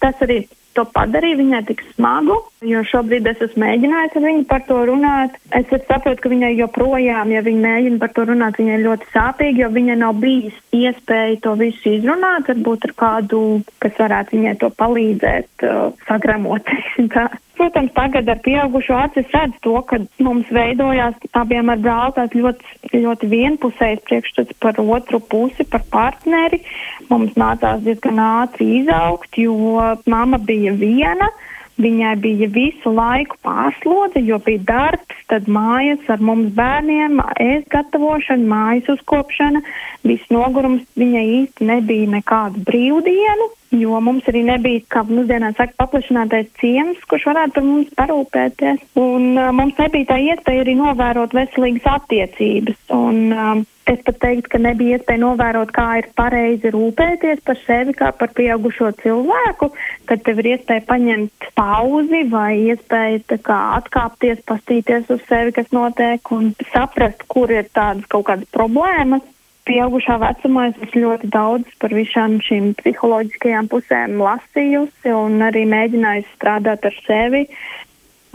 tas arī to padarīja viņai tik smagu, jo šobrīd es esmu mēģinājis ar viņu par to runāt. Es saprotu, ka viņai joprojām, ja viņa mēģina par to runāt, viņai ļoti sāpīgi, jo viņai nav bijis iespēja to visu izrunāt, varbūt ar kādu, kas varētu viņai to palīdzēt, uh, sagramot. Protams, tagad ar pieaugušo acis redz to, ka mums veidojās abiem ar brāli tāds ļoti, ļoti vienpusējs priekšstats par otru pusi, par partneri. Mums nācās diezgan ātri izaugt, jo mama bija viena. Viņai bija visu laiku pārslodze, jo bija darbs, tad mājas ar mums bērniem, ēst gatavošana, mājas uzkopšana, viss nogurums. Viņai īsti nebija nekādu brīvdienu, jo mums arī nebija, kā mūsdienās saka, paplašinātais ciems, kurš varētu par mums parūpēties. Un uh, mums nebija tā iespēja arī novērot veselīgas attiecības. Un, um, Es pat teiktu, ka nebija iespēja novērot, kā ir pareizi rūpēties par sevi, kā par pieaugušo cilvēku, kad tev ir iespēja paņemt pauzi vai iespēja kā, atkāpties, pastīties uz sevi, kas notiek un saprast, kur ir tādas kaut kādas problēmas pieaugušā vecumā es esmu ļoti daudz par visām šīm psiholoģiskajām pusēm lasījusi un arī mēģinājusi strādāt ar sevi.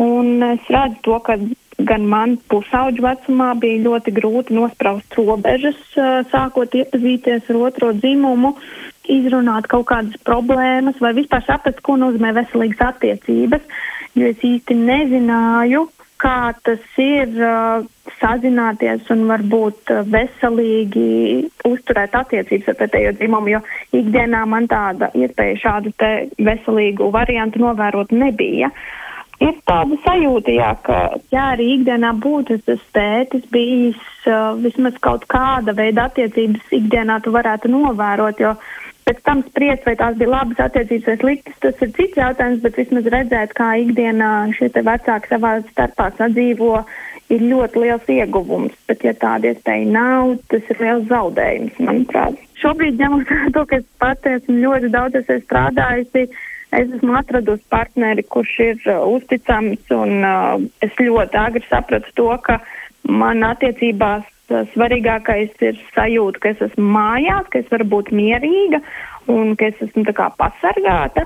Un es redzu to, ka gan man pusauģu vecumā bija ļoti grūti nospraust robežas, sākot iepazīties ar otro dzimumu, izrunāt kaut kādas problēmas vai vispār saprast, ko nozīmē veselīgas attiecības, jo es īsti nezināju, kā tas ir uh, sazināties un varbūt uh, veselīgi uzturēt attiecības ar pretējo dzimumu, jo ikdienā man tāda iespēja šādu te veselīgu variantu novērot nebija. Ir tāda sajūta, jā, ka jā, arī ikdienā būtu tas tētis bijis uh, vismaz kaut kāda veida attiecības ikdienā tu varētu novērot, jo Pēc tam spriest, vai tās bija labas attiecības vai sliktas, tas ir cits jautājums, bet vismaz redzēt, kā ikdienā šie vecāki savā starpā sadzīvo, ir ļoti liels ieguvums. Bet, ja tāda iespēja nav, tas ir liels zaudējums, manuprāt. Šobrīd, ņemot to, ka es pati esmu ļoti daudz strādājusi, es esmu atradusi partneri, kurš ir uh, uzticams, un uh, es ļoti agri sapratu to, ka man attiecībās svarīgākais ir sajūta, ka es esmu mājās, ka es varu būt mierīga un ka es esmu tā kā pasargāta,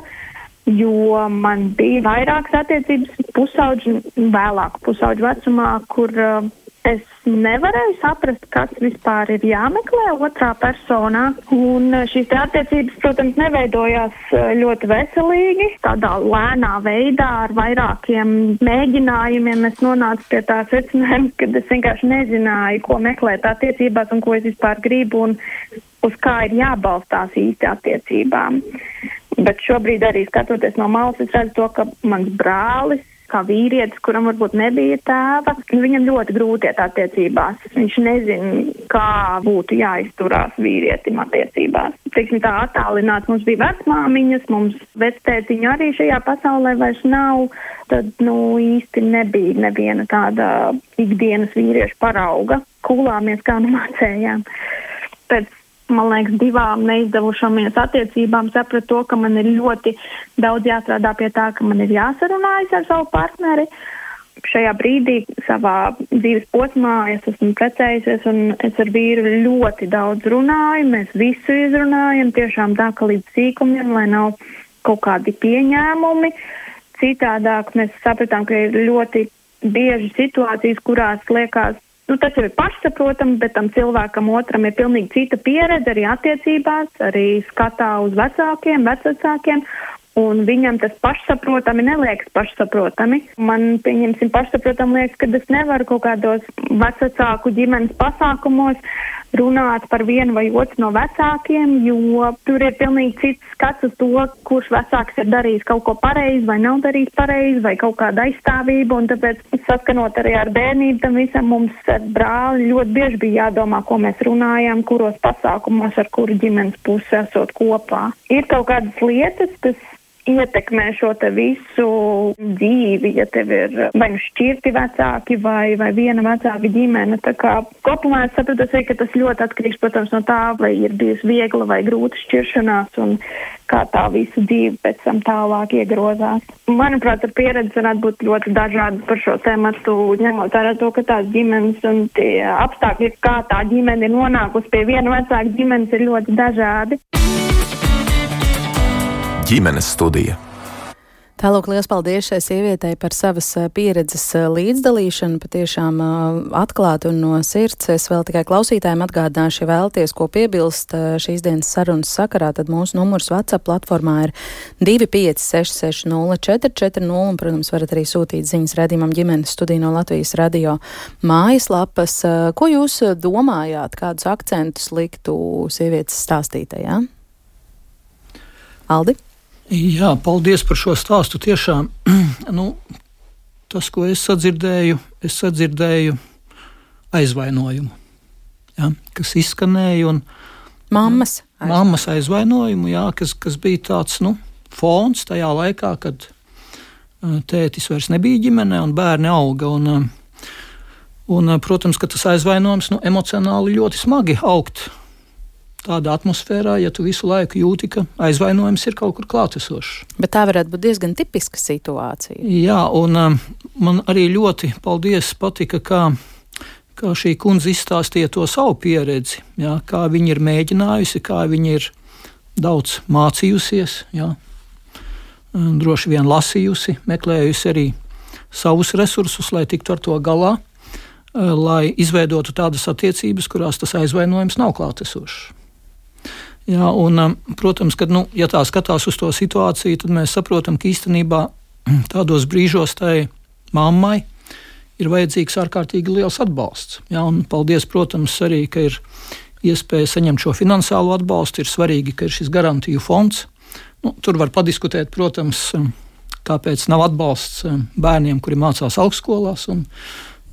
jo man bija vairākas attiecības pusauģi, vēlāk pusauģu vecumā, kur uh, es nevarēju saprast, kas vispār ir jāmeklē otrā personā. Un eh, šīs attiecības, protams, neveidojās eh, ļoti veselīgi. Tādā lēnā veidā ar vairākiem mēģinājumiem es nonācu pie tā secinājuma, ka es vienkārši nezināju, ko meklēt attiecībās un ko es vispār gribu un uz kā ir jābalstās īsti attiecībām. Bet šobrīd arī skatoties no malas, es redzu to, ka mans brālis kā vīrietis, kuram varbūt nebija tēva, nu, viņam ļoti grūti iet attiecībās. Viņš nezina, kā būtu jāizturās vīrietim attiecībās. Teiksim, tā attālināts mums bija vecmāmiņas, mums vectētiņa arī šajā pasaulē vairs nav. Tad, nu, īsti nebija neviena tāda ikdienas vīriešu parauga. Kūlāmies, kā nu mācējām. Pēc man liekas, divām neizdevušamies attiecībām sapratu to, ka man ir ļoti daudz jāstrādā pie tā, ka man ir jāsarunājas ar savu partneri. Šajā brīdī, savā dzīves posmā, es esmu precējusies un es ar vīru ļoti daudz runāju. Mēs visu izrunājam, tiešām tā, ka līdz sīkumiem, lai nav kaut kādi pieņēmumi. Citādāk mēs sapratām, ka ir ļoti bieži situācijas, kurās liekas, Nu, tas jau ir pašsaprotami, bet tam cilvēkam otram ir pilnīgi cita pieredze arī attiecībās, arī skatā uz vecākiem, vecākiem. Un viņam tas pašsaprotami neliekas pašsaprotami. Man, pieņemsim, pašsaprotami liekas, ka es nevaru kaut kādos vecāku ģimenes pasākumos runāt par vienu vai otru no vecākiem, jo tur ir pilnīgi cits skats uz to, kurš vecāks ir darījis kaut ko pareizi vai nav darījis pareizi vai kaut kāda aizstāvība. Tāpēc, saskanot arī ar bērnību, tam visam mums ar brāli ļoti bieži bija jādomā, ko mēs runājam, kuros pasākumos ar kuru ģimenes pusi esot kopā. Ir kaut kādas lietas, kas ietekmē šo te visu dzīvi, ja tev ir vai nu šķirti vecāki vai, vai viena vecāka ģimene. Tā kā kopumā es sapratu, ka tas ļoti atkarīgs, protams, no tā, vai ir bijusi viegla vai grūta šķiršanās un kā tā visa dzīve pēc tam tālāk iegrozās. Manuprāt, ar pieredzi varētu būt ļoti dažādi par šo tēmatu, ņemot vērā to, ka tās ģimenes un tie apstākļi, kā tā ģimene ir nonākusi pie viena vecāka ģimenes, ir ļoti dažādi ģimenes studija. Tālāk, liels paldies šai sievietei par savas eh, pieredzes eh, līdzdalīšanu. Patiešām eh, atklāti un no sirds. Es vēl tikai klausītājiem atgādināšu, ja vēlties ko piebilst šīs dienas sarunas sakarā, tad mūsu numurs WhatsApp platformā ir 256604440 un, protams, varat arī sūtīt ziņas redzījumam ģimenes studiju no Latvijas radio mājaslapas. Ko jūs domājāt, kādus akcentus liktu sievietes stāstītajā? Aldi? Jā, paldies par šo stāstu. Tiešām nu, tas, ko es sadzirdēju, es sadzirdēju aizvainojumu, ja, kas izskanēja. Un, mammas, aizvainojumu. mammas aizvainojumu, jā, kas, kas bija tāds nu, fons tajā laikā, kad tētis vairs nebija ģimenē un bērni auga. Un, un, protams, ka tas aizvainojums nu, emocionāli ļoti smagi augt tādā atmosfērā, ja tu visu laiku jūti, ka aizvainojums ir kaut kur klātesošs. Bet tā varētu būt diezgan tipiska situācija. Jā, un um, man arī ļoti paldies patika, kā, kā šī kundze izstāstīja to savu pieredzi, jā, kā viņa ir mēģinājusi, kā viņa ir daudz mācījusies, jā, droši vien lasījusi, meklējusi arī savus resursus, lai tiktu ar to galā, lai izveidotu tādas attiecības, kurās tas aizvainojums nav klātesošs. Jā, un, um, protams, ka, nu, ja tā skatās uz to situāciju, tad mēs saprotam, ka īstenībā tādos brīžos tai mammai ir vajadzīgs ārkārtīgi liels atbalsts. Jā, un paldies, protams, arī, ka ir iespēja saņemt šo finansiālo atbalstu. Ir svarīgi, ka ir šis garantiju fonds. Nu, tur var padiskutēt, protams, um, kāpēc nav atbalsts um, bērniem, kuri mācās augstskolās.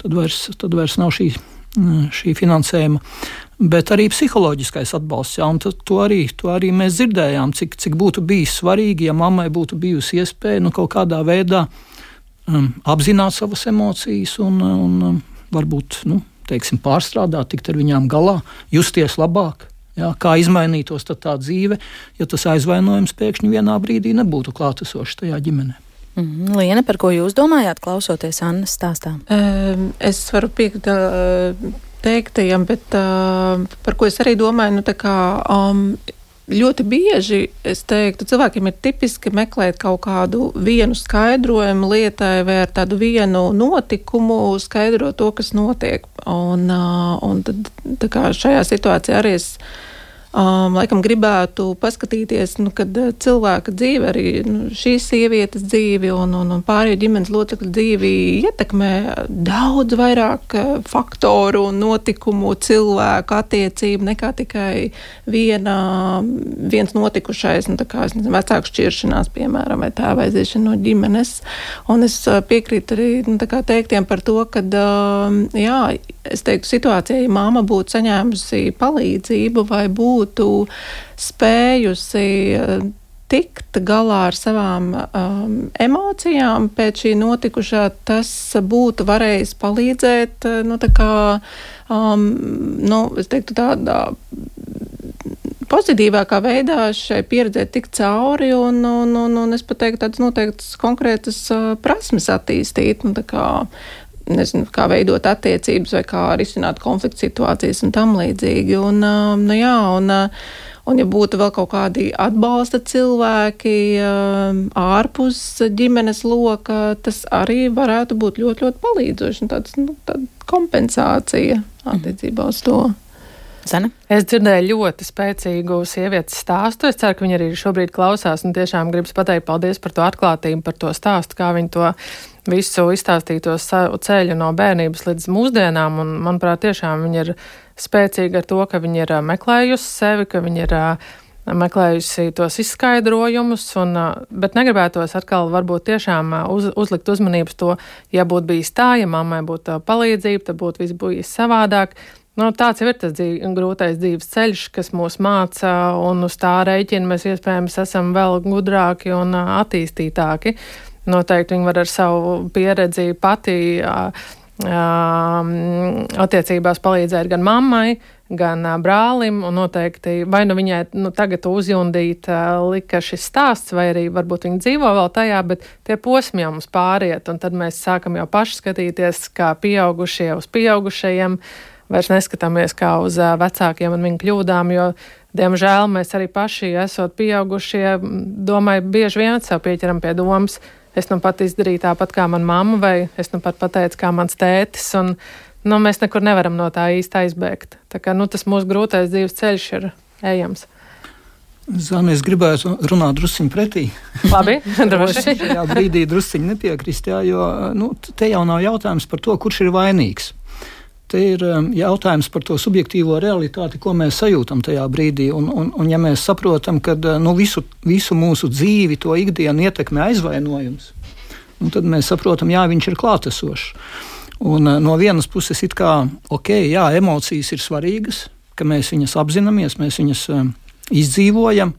Tad vairs, tad vairs nav šī, šī finansējuma bet arī psiholoģiskais atbalsts. Jā, to, arī, to arī mēs dzirdējām, cik, cik būtu bijis svarīgi, ja mammai būtu bijusi iespēja nu, kaut kādā veidā um, apzināt savas emocijas un, un um, varbūt nu, teiksim, pārstrādāt, tikt ar viņām galā, justies labāk. Jā, kā izmainītos tā dzīve, ja tas aizvainojums pēkšņi vienā brīdī nebūtu klātesošs tajā ģimenē. Mm -hmm. Liena, par ko jūs domājāt, klausoties Annas stāstā? Um, es varu piekrist. Uh, teiktajam, bet uh, par ko es arī domāju, nu, kā, um, ļoti bieži es teiktu, cilvēkiem ir tipiski meklēt kaut kādu vienu skaidrojumu lietai vai ar tādu vienu notikumu skaidrot to, kas notiek. Un, uh, un tad šajā situācijā arī es um, laikam gribētu paskatīties, nu, kad uh, cilvēka dzīve, arī nu, šīs sievietes dzīvi un, un, un pārējie ģimenes locekļu dzīvi ietekmē daudz vairāk uh, faktoru un notikumu cilvēku attiecību nekā tikai viena, viens notikušais, nu, kā nezinu, vecāku šķiršanās, piemēram, vai tā aiziešana no ģimenes. Un es uh, piekrītu arī nu, teiktiem par to, ka, um, jā, es teiktu, situācijā, ja māma būtu saņēmusi palīdzību vai būtu spējusi eh, tikt galā ar savām um, emocijām pēc šī notikušā, tas būtu varējis palīdzēt, eh, nu, tā kā, um, nu, es teiktu, tādā pozitīvākā veidā šai pieredzē tikt cauri un, un, un, un es pat teiktu tādas noteiktas konkrētas uh, prasmes attīstīt. Nu, kā, nezinu, kā veidot attiecības vai kā risināt konflikts situācijas un tam līdzīgi. Un, nu, jā, un, Un, ja būtu vēl kaut kādi atbalsta cilvēki ārpus ģimenes loka, tas arī varētu būt ļoti, ļoti palīdzoši. Tāds nu, kompensācija attiecībā uz to. Zani? Es dzirdēju ļoti spēcīgu sievietes stāstu. Es ceru, ka viņa arī šobrīd klausās un tiešām gribas pateikt paldies par to atklātību, par to stāstu, kā viņa to visu izstāstīto ceļu no bērnības līdz mūsdienām. Un, manuprāt, tiešām viņa ir spēcīga ar to, ka viņa ir meklējusi sevi, ka viņa ir meklējusi tos izskaidrojumus, un, bet negribētos atkal varbūt tiešām uz, uzlikt uzmanības to, ja būtu bijis tā, ja mammai būtu palīdzība, tad būtu viss bijis savādāk. Nu, tāds jau ir tas dzīv, grūtais dzīves ceļš, kas mūs māca, un uz tā rēķina mēs iespējams esam vēl gudrāki un attīstītāki. Noteikti viņi var ar savu pieredzi pati attiecībās palīdzēt gan mammai, gan brālim, un noteikti vai nu viņai nu, tagad uzjundīt lika šis stāsts, vai arī varbūt viņa dzīvo vēl tajā, bet tie posmi jau mums pāriet, un tad mēs sākam jau paši skatīties kā pieaugušie uz pieaugušajiem, uh, vairs neskatāmies kā uz vecākiem un viņu kļūdām, jo, diemžēl, mēs arī paši, esot pieaugušie, domāju, bieži vien sev pieķeram pie domas. Es nu pat izdarīju tāpat kā mana mamma, vai es nu pat pateicu, kā mans tētis. Un, nu, mēs nekur nevaram no tā īsti aizbēgt. Tā kā, nu, tas mūsu grūtais dzīves ceļš ir ejams. Zani, es gribētu runāt druskuļi pretī. Labi, droši. Šajā brīdī druskuļi nepiekrist, jā, jo nu, te jau nav jautājums par to, kurš ir vainīgs. Te ir um, jautājums par to subjektīvo realitāti, ko mēs sajūtam tajā brīdī. Un, un, un ja mēs saprotam, ka uh, nu, visu, visu mūsu dzīvi, to ikdienu ietekmē aizvainojums, nu, tad mēs saprotam, jā, viņš ir klātesošs. Un, uh, no vienas puses, it kā ok, jā, emocijas ir svarīgas, ka mēs viņas apzināmies, mēs viņas um, izdzīvojam.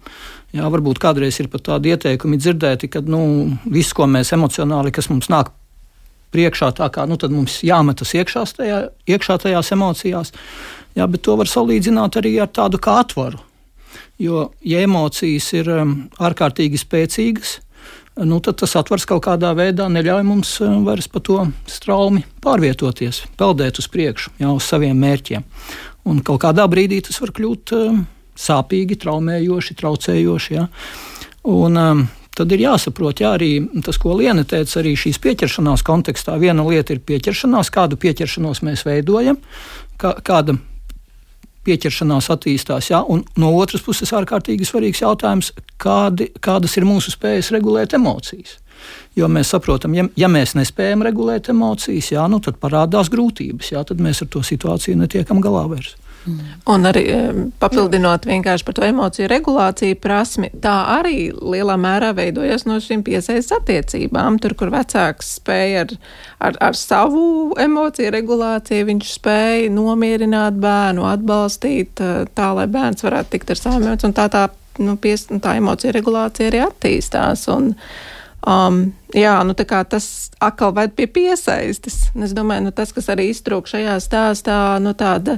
Jā, varbūt kādreiz ir pat tādi ieteikumi dzirdēti, ka nu, viss, ko mēs emocionāli, kas mums nāk priekšā, tā kā nu, mums jāmetas iekšā tajā, iekšā tajās emocijās. Jā, bet to var salīdzināt arī ar tādu kā atvaru. Jo, ja emocijas ir um, ārkārtīgi spēcīgas, nu, tad tas atvars kaut kādā veidā neļauj mums um, vairs pa to straumi pārvietoties, peldēt uz priekšu, jau uz saviem mērķiem. Un kaut kādā brīdī tas var kļūt um, sāpīgi, traumējoši, traucējoši. Ja? Un, um, tad ir jāsaprot, jā, arī tas, ko Liena teica, arī šīs pieķeršanās kontekstā. Viena lieta ir pieķeršanās, kādu pieķeršanos mēs veidojam, kā, kāda pieķeršanās attīstās. Jā, un no otras puses, ārkārtīgi svarīgs jautājums, kādi, kādas ir mūsu spējas regulēt emocijas. Jo mēs saprotam, ja, ja mēs nespējam regulēt emocijas, jā, nu, tad parādās grūtības. Jā, tad mēs ar to situāciju netiekam galā vairs. Un arī papildinot vienkārši par to emociju regulāciju prasmi, tā arī lielā mērā veidojas no šīm piesaistes attiecībām. Tur, kur vecāks spēja ar, ar, ar savu emociju regulāciju, viņš spēja nomierināt bērnu, atbalstīt tā, lai bērns varētu tikt ar savām emocijām. Tā, tā, nu, pies, tā emocija regulācija arī attīstās. Un, Um, jā, nu tā kā tas atkal ved pie piesaistes. Es domāju, nu tas, kas arī iztrūk šajā stāstā, nu tāda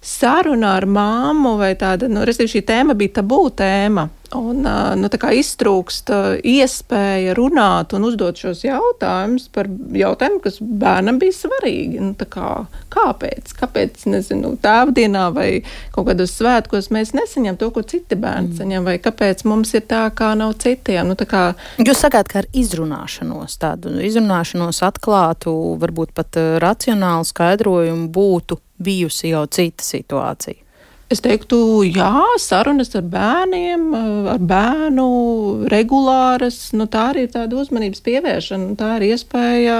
saruna ar māmu vai tāda, nu, respektīvi, šī tēma bija tabū tēma. Un, nu, tā kā iztrūkst iespēja runāt un uzdot šos jautājumus par jautājumiem, kas bērnam bija svarīgi. Nu, kā, kāpēc? Kāpēc, nezinu, tēvdienā vai kaut kādos svētkos mēs nesaņem to, ko citi bērni mm. saņem, vai kāpēc mums ir tā, kā nav citiem? Nu, kā... Jūs sakāt, ka ar izrunāšanos, tādu izrunāšanos atklātu, varbūt pat racionālu skaidrojumu būtu bijusi jau cita situācija. Es teiktu, jā, sarunas ar bērniem, ar bērnu regulāras, nu, tā arī ir tāda uzmanības pievēršana, tā ir iespēja.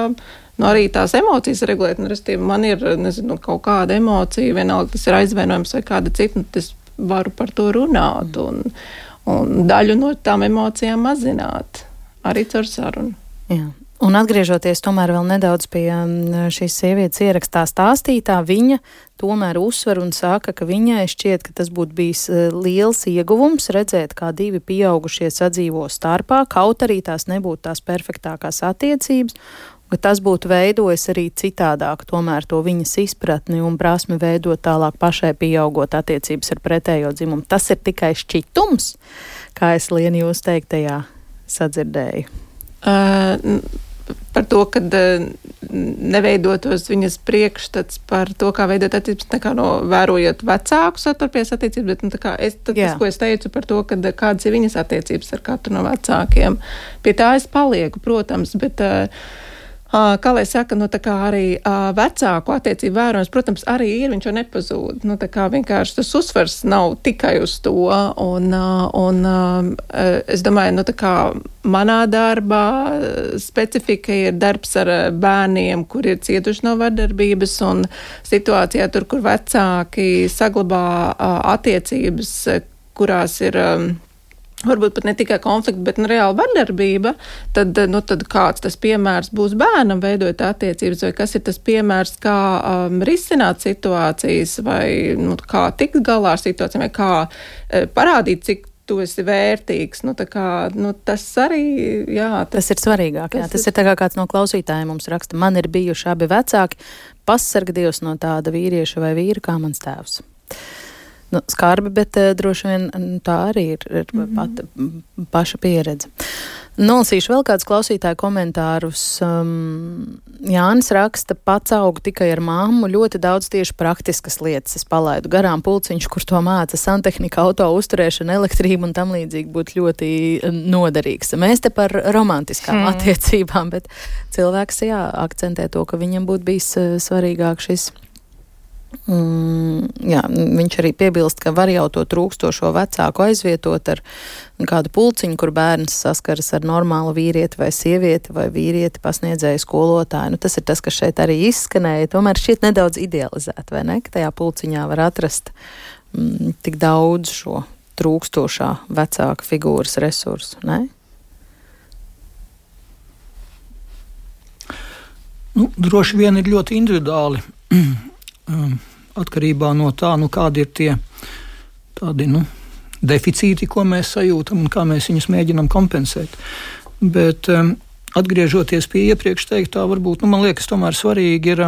Nu, arī tās emocijas regulēt, nu, restīvi, man ir nezinu, kaut kāda emocija, vienalga tas ir aizvainojums vai kāda cita, nu, es varu par to runāt un, un daļu no tām emocijām mazināt arī caur sarunu. Jā. Un atgriežoties tomēr vēl nedaudz pie mm, šīs sievietes ierakstā stāstītā, viņa tomēr uzsver un saka, ka viņai šķiet, ka tas būtu bijis e, liels ieguvums redzēt, kā divi pieaugušie sadzīvo starpā, kaut arī tās nebūtu tās perfektākās attiecības, ka tas būtu veidojis arī citādāk, tomēr to viņas izpratni un prasmi veidot tālāk pašai pieaugot attiecības ar pretējo dzimumu. Tas ir tikai šķitums, kā es lienu jūs teiktajā sadzirdēju. Uh, par to, ka eh, neveidotos viņas priekšstats par to, kā veidot attiecības, nekā no vērojot vecāku saturpies attiecības, bet nu, es, tad, tas, ko es teicu par to, ka, kādas ir viņas attiecības ar katru no vecākiem, pie tā es palieku, protams, bet uh, kā lai saka, nu, arī vecāku attiecību vērojums, protams, arī ir, viņš jau nepazūd. Nu, vienkārši tas uzsvers nav tikai uz to. Un, un es domāju, nu, kā manā darbā specifika ir darbs ar bērniem, kur ir cietuši no vardarbības un situācijā tur, kur vecāki saglabā attiecības, kurās ir varbūt pat ne tikai konflikti, bet nu, reāla vardarbība, tad, nu, tad kāds tas piemērs būs bērnam veidot attiecības, vai kas ir tas piemērs, kā um, risināt situācijas, vai nu, kā tikt galā ar situācijām, vai kā uh, parādīt, cik tu esi vērtīgs. Nu, kā, nu, tas arī jā, tas, tas ir svarīgāk. Tas, jā. tas ir, ir kā kāds no klausītājiem mums raksta. Man ir bijuši abi vecāki. Pasarg Dievs no tāda vīrieša vai vīra kā mans tēvs nu, skarbi, bet uh, droši vien tā arī ir, ir mm -hmm. pat, paša pieredze. Nolasīšu vēl kādus klausītāju komentārus. Um, Jānis raksta, pats augu tikai ar māmu, ļoti daudz tieši praktiskas lietas. Es palaidu garām pulciņš, kur to māca santehnika, auto uzturēšana, elektrība un tam līdzīgi būtu ļoti noderīgs. Mēs te par romantiskām hmm. attiecībām, bet cilvēks jā, akcentē to, ka viņam būtu bijis uh, svarīgāk šis Mm, jā, viņš arī piebilst, ka var jau to trūkstošo vecāku aizvietot ar kādu pulciņu, kur bērns saskaras ar normālu vīrieti vai sievieti vai vīrieti pasniedzēju skolotāju. Nu, tas ir tas, kas šeit arī izskanēja. Tomēr šķiet nedaudz idealizēt, vai ne? Ka tajā pulciņā var atrast mm, tik daudz šo trūkstošā vecāka figūras resursu. Ne? Nu, droši vien ir ļoti individuāli atkarībā no tā, nu, kādi ir tie tādi, nu, deficīti, ko mēs sajūtam un kā mēs viņus mēģinām kompensēt. Bet um, atgriežoties pie iepriekš teiktā, varbūt nu, man liekas, tomēr svarīgi ir.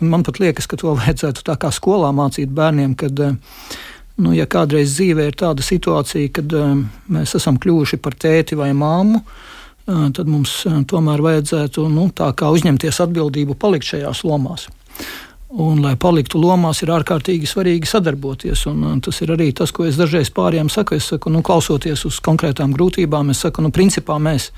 Man pat liekas, ka to vajadzētu tā kā skolā mācīt bērniem, kad, nu, ja kādreiz dzīvē ir tāda situācija, kad um, mēs esam kļuvuši par tēti vai māmu, uh, tad mums tomēr vajadzētu nu, uzņemties atbildību palikt šajās lomās. Un, lai paliktu lomās, ir ārkārtīgi svarīgi sadarboties. Un, un tas ir arī tas, ko es dažreiz pāriem saku. Es saku, nu, klausoties uz konkrētām grūtībām, es saku, nu, principā mēs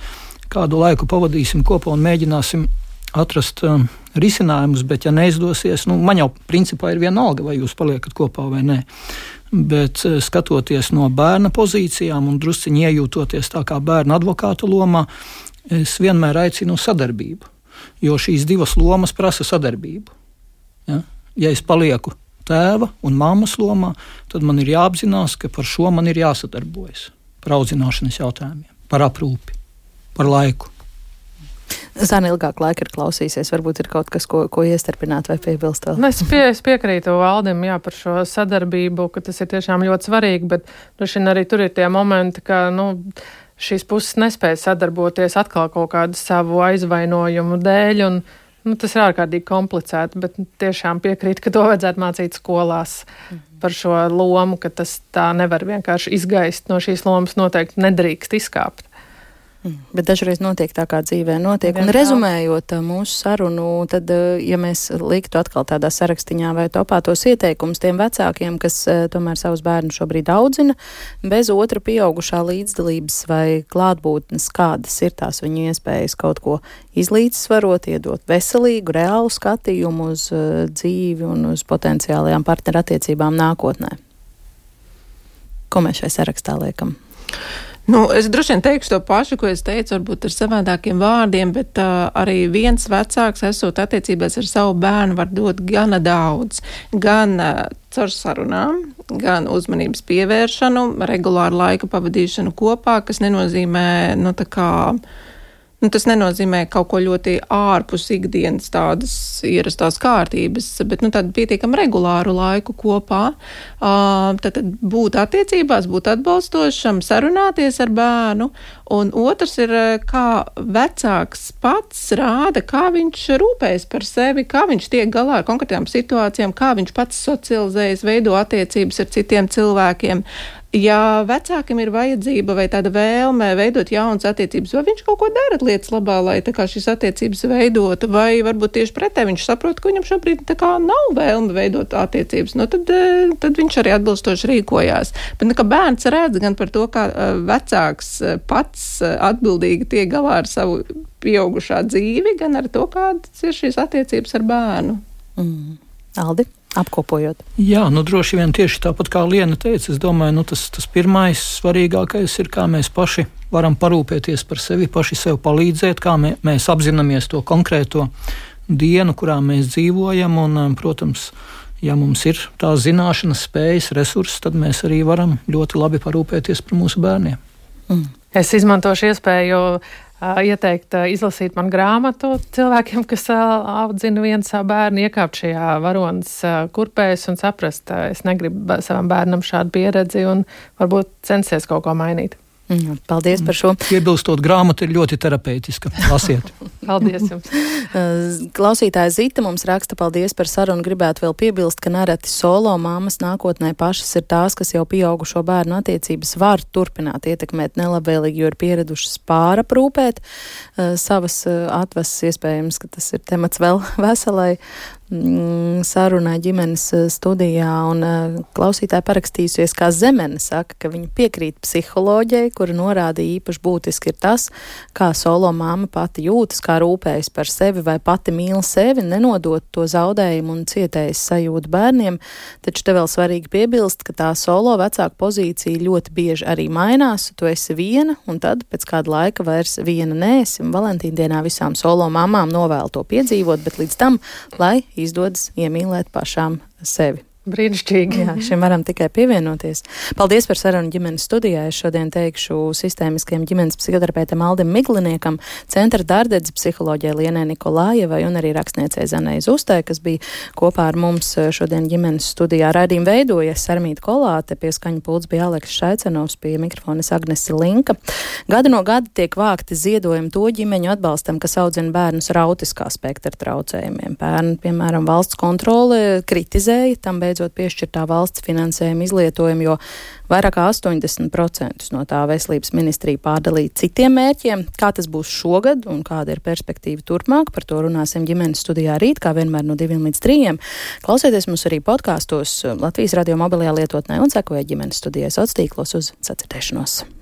kādu laiku pavadīsim kopā un mēģināsim atrast um, risinājumus, bet, ja neizdosies, nu, man jau principā ir vienalga, vai jūs paliekat kopā vai nē. Bet uh, skatoties no bērna pozīcijām un drusciņi iejūtoties tā kā bērna advokāta lomā, es vienmēr aicinu sadarbību, jo šīs divas lomas prasa sadarbību. Ja, es palieku tēva un mammas lomā, tad man ir jāapzinās, ka par šo man ir jāsadarbojas. Par audzināšanas jautājumiem, par aprūpi, par laiku. Zana ilgāk laika ir klausīsies, varbūt ir kaut kas, ko, ko iestarpināt vai piebilst vēl. Nu, es, pie, es piekrītu Aldim jā, par šo sadarbību, ka tas ir tiešām ļoti svarīgi, bet nu, arī tur ir tie momenti, ka nu, šīs puses nespēja sadarboties atkal kaut kādu savu aizvainojumu dēļ. Un, Nu, tas ir ārkārtīgi komplicēti, bet tiešām piekrītu, ka to vajadzētu mācīt skolās mm -hmm. par šo lomu, ka tas tā nevar vienkārši izgaist no šīs lomas, noteikti nedrīkst izkāpt. Mm. Bet dažreiz notiek tā, kā dzīvē notiek. Un rezumējot uh, mūsu sarunu, tad, uh, ja mēs liktu atkal tādā sarakstiņā vai topā tos ieteikumus tiem vecākiem, kas uh, tomēr savus bērnus šobrīd audzina, bez otra pieaugušā līdzdalības vai klātbūtnes, kādas ir tās viņu iespējas kaut ko izlīdzsvarot, iedot veselīgu, reālu skatījumu uz dzīvi un uz potenciālajām partnerattiecībām nākotnē. Ko mēs šai sarakstā liekam? Nu, es droši vien teikšu to pašu, ko es teicu, varbūt ar savādākiem vārdiem, bet uh, arī viens vecāks, esot attiecībās ar savu bērnu, var dot gana daudz. Gan uh, caur sarunām, gan uzmanības pievēršanu, regulāru laika pavadīšanu kopā, kas nenozīmē, nu, tā kā Nu, tas nenozīmē kaut ko ļoti ārpus ikdienas tādas ierastās kārtības, bet nu, tādu pietiekami regulāru laiku kopā. Uh, tad, tad būt attiecībās, būt atbalstošam, sarunāties ar bērnu. Un otrs ir, kā vecāks pats rāda, kā viņš rūpējas par sevi, kā viņš tiek galā ar konkrētām situācijām, kā viņš pats socializējas, veido attiecības ar citiem cilvēkiem ja vecākam ir vajadzība vai tāda vēlme veidot jaunas attiecības, vai viņš kaut ko dara lietas labā, lai šīs attiecības veidotu, vai varbūt tieši pretēji viņš saprot, ka viņam šobrīd nav vēlme veidot attiecības, nu, tad, eh, tad viņš arī atbilstoši rīkojās. Bet nu, bērns redz gan par to, kā eh, vecāks eh, pats atbildīgi tiek galā ar savu pieaugušā dzīvi, gan ar to, kādas ir šīs attiecības ar bērnu. Mm. Aldi? Apkopojot. Jā, nu droši vien tieši tāpat kā Liena teica, es domāju, nu, tas, tas pirmais svarīgākais ir, kā mēs paši varam parūpēties par sevi, paši sev palīdzēt, kā mē, mēs apzināmies to konkrēto dienu, kurā mēs dzīvojam. Un, um, protams, ja mums ir tā zināšanas, spējas, resursi, tad mēs arī varam ļoti labi parūpēties par mūsu bērniem. Mm. Es izmantošu iespēju ieteikt izlasīt man grāmatu cilvēkiem, kas audzina vienu savu bērnu, iekāpt šajā varonas kurpēs un saprast, es negribu savam bērnam šādu pieredzi un varbūt censties kaut ko mainīt. Mm, paldies par šo. Iebilstot, grāmata ir ļoti terapeitiska. Lasiet. paldies jums. Klausītājs Zita mums raksta paldies par sarunu. Gribētu vēl piebilst, ka nereti solo māmas nākotnē pašas ir tās, kas jau pieaugušo bērnu attiecības var turpināt ietekmēt nelabvēlīgi, jo ir pieradušas pāraprūpēt uh, savas uh, atvases. Iespējams, ka tas ir temats vēl veselai Mm, sarunai ģimenes eh, studijā, un uh, klausītāji parakstījusies, kā Zemene saka, ka viņa piekrīt psiholoģijai, kura norādīja īpaši būtiski ir tas, kā solo māma pati jūtas, kā rūpējas par sevi vai pati mīl sevi, nenodot to zaudējumu un cietējas sajūtu bērniem, taču te vēl svarīgi piebilst, ka tā solo vecāka pozīcija ļoti bieži arī mainās, tu esi viena, un tad pēc kāda laika vairs viena nēsi, un Valentīna dienā visām solo mamām novēl to piedzīvot, bet līdz tam, lai izdodas iemīlēt pašām sevi. Brīnišķīgi. Jā, šim varam tikai pievienoties. Paldies par sarunu ģimenes studijā. Es šodien teikšu sistēmiskajam ģimenes psihoterapeitam Aldim Migliniekam, centra dārdedzes psiholoģijai Lienē Nikolājevai un arī rakstniecei Zanai Zustē, kas bija kopā ar mums šodien ģimenes studijā. Raidījumu veidojas Sarmīta Kolāte, pie skaņa pults bija Aleks Šaicenovs, pie mikrofonas Agnesi Linka. Gada no gada tiek vākti ziedojumi to ģimeņu atbalstam, kas audzina bērnus ar autiskā spektra traucējumiem. Bērni, piemēram, valsts kontrole kritizēja tam beidzot beidzot piešķirtā valsts finansējuma izlietojumu, jo vairāk kā 80% no tā veselības ministrija pārdalīja citiem mērķiem. Kā tas būs šogad un kāda ir perspektīva turpmāk, par to runāsim ģimenes studijā rīt, kā vienmēr no 2 līdz 3. Klausieties mums arī podkāstos Latvijas radio mobilajā lietotnē un sekojiet ģimenes studijai sociālos tīklos uz sacirdēšanos.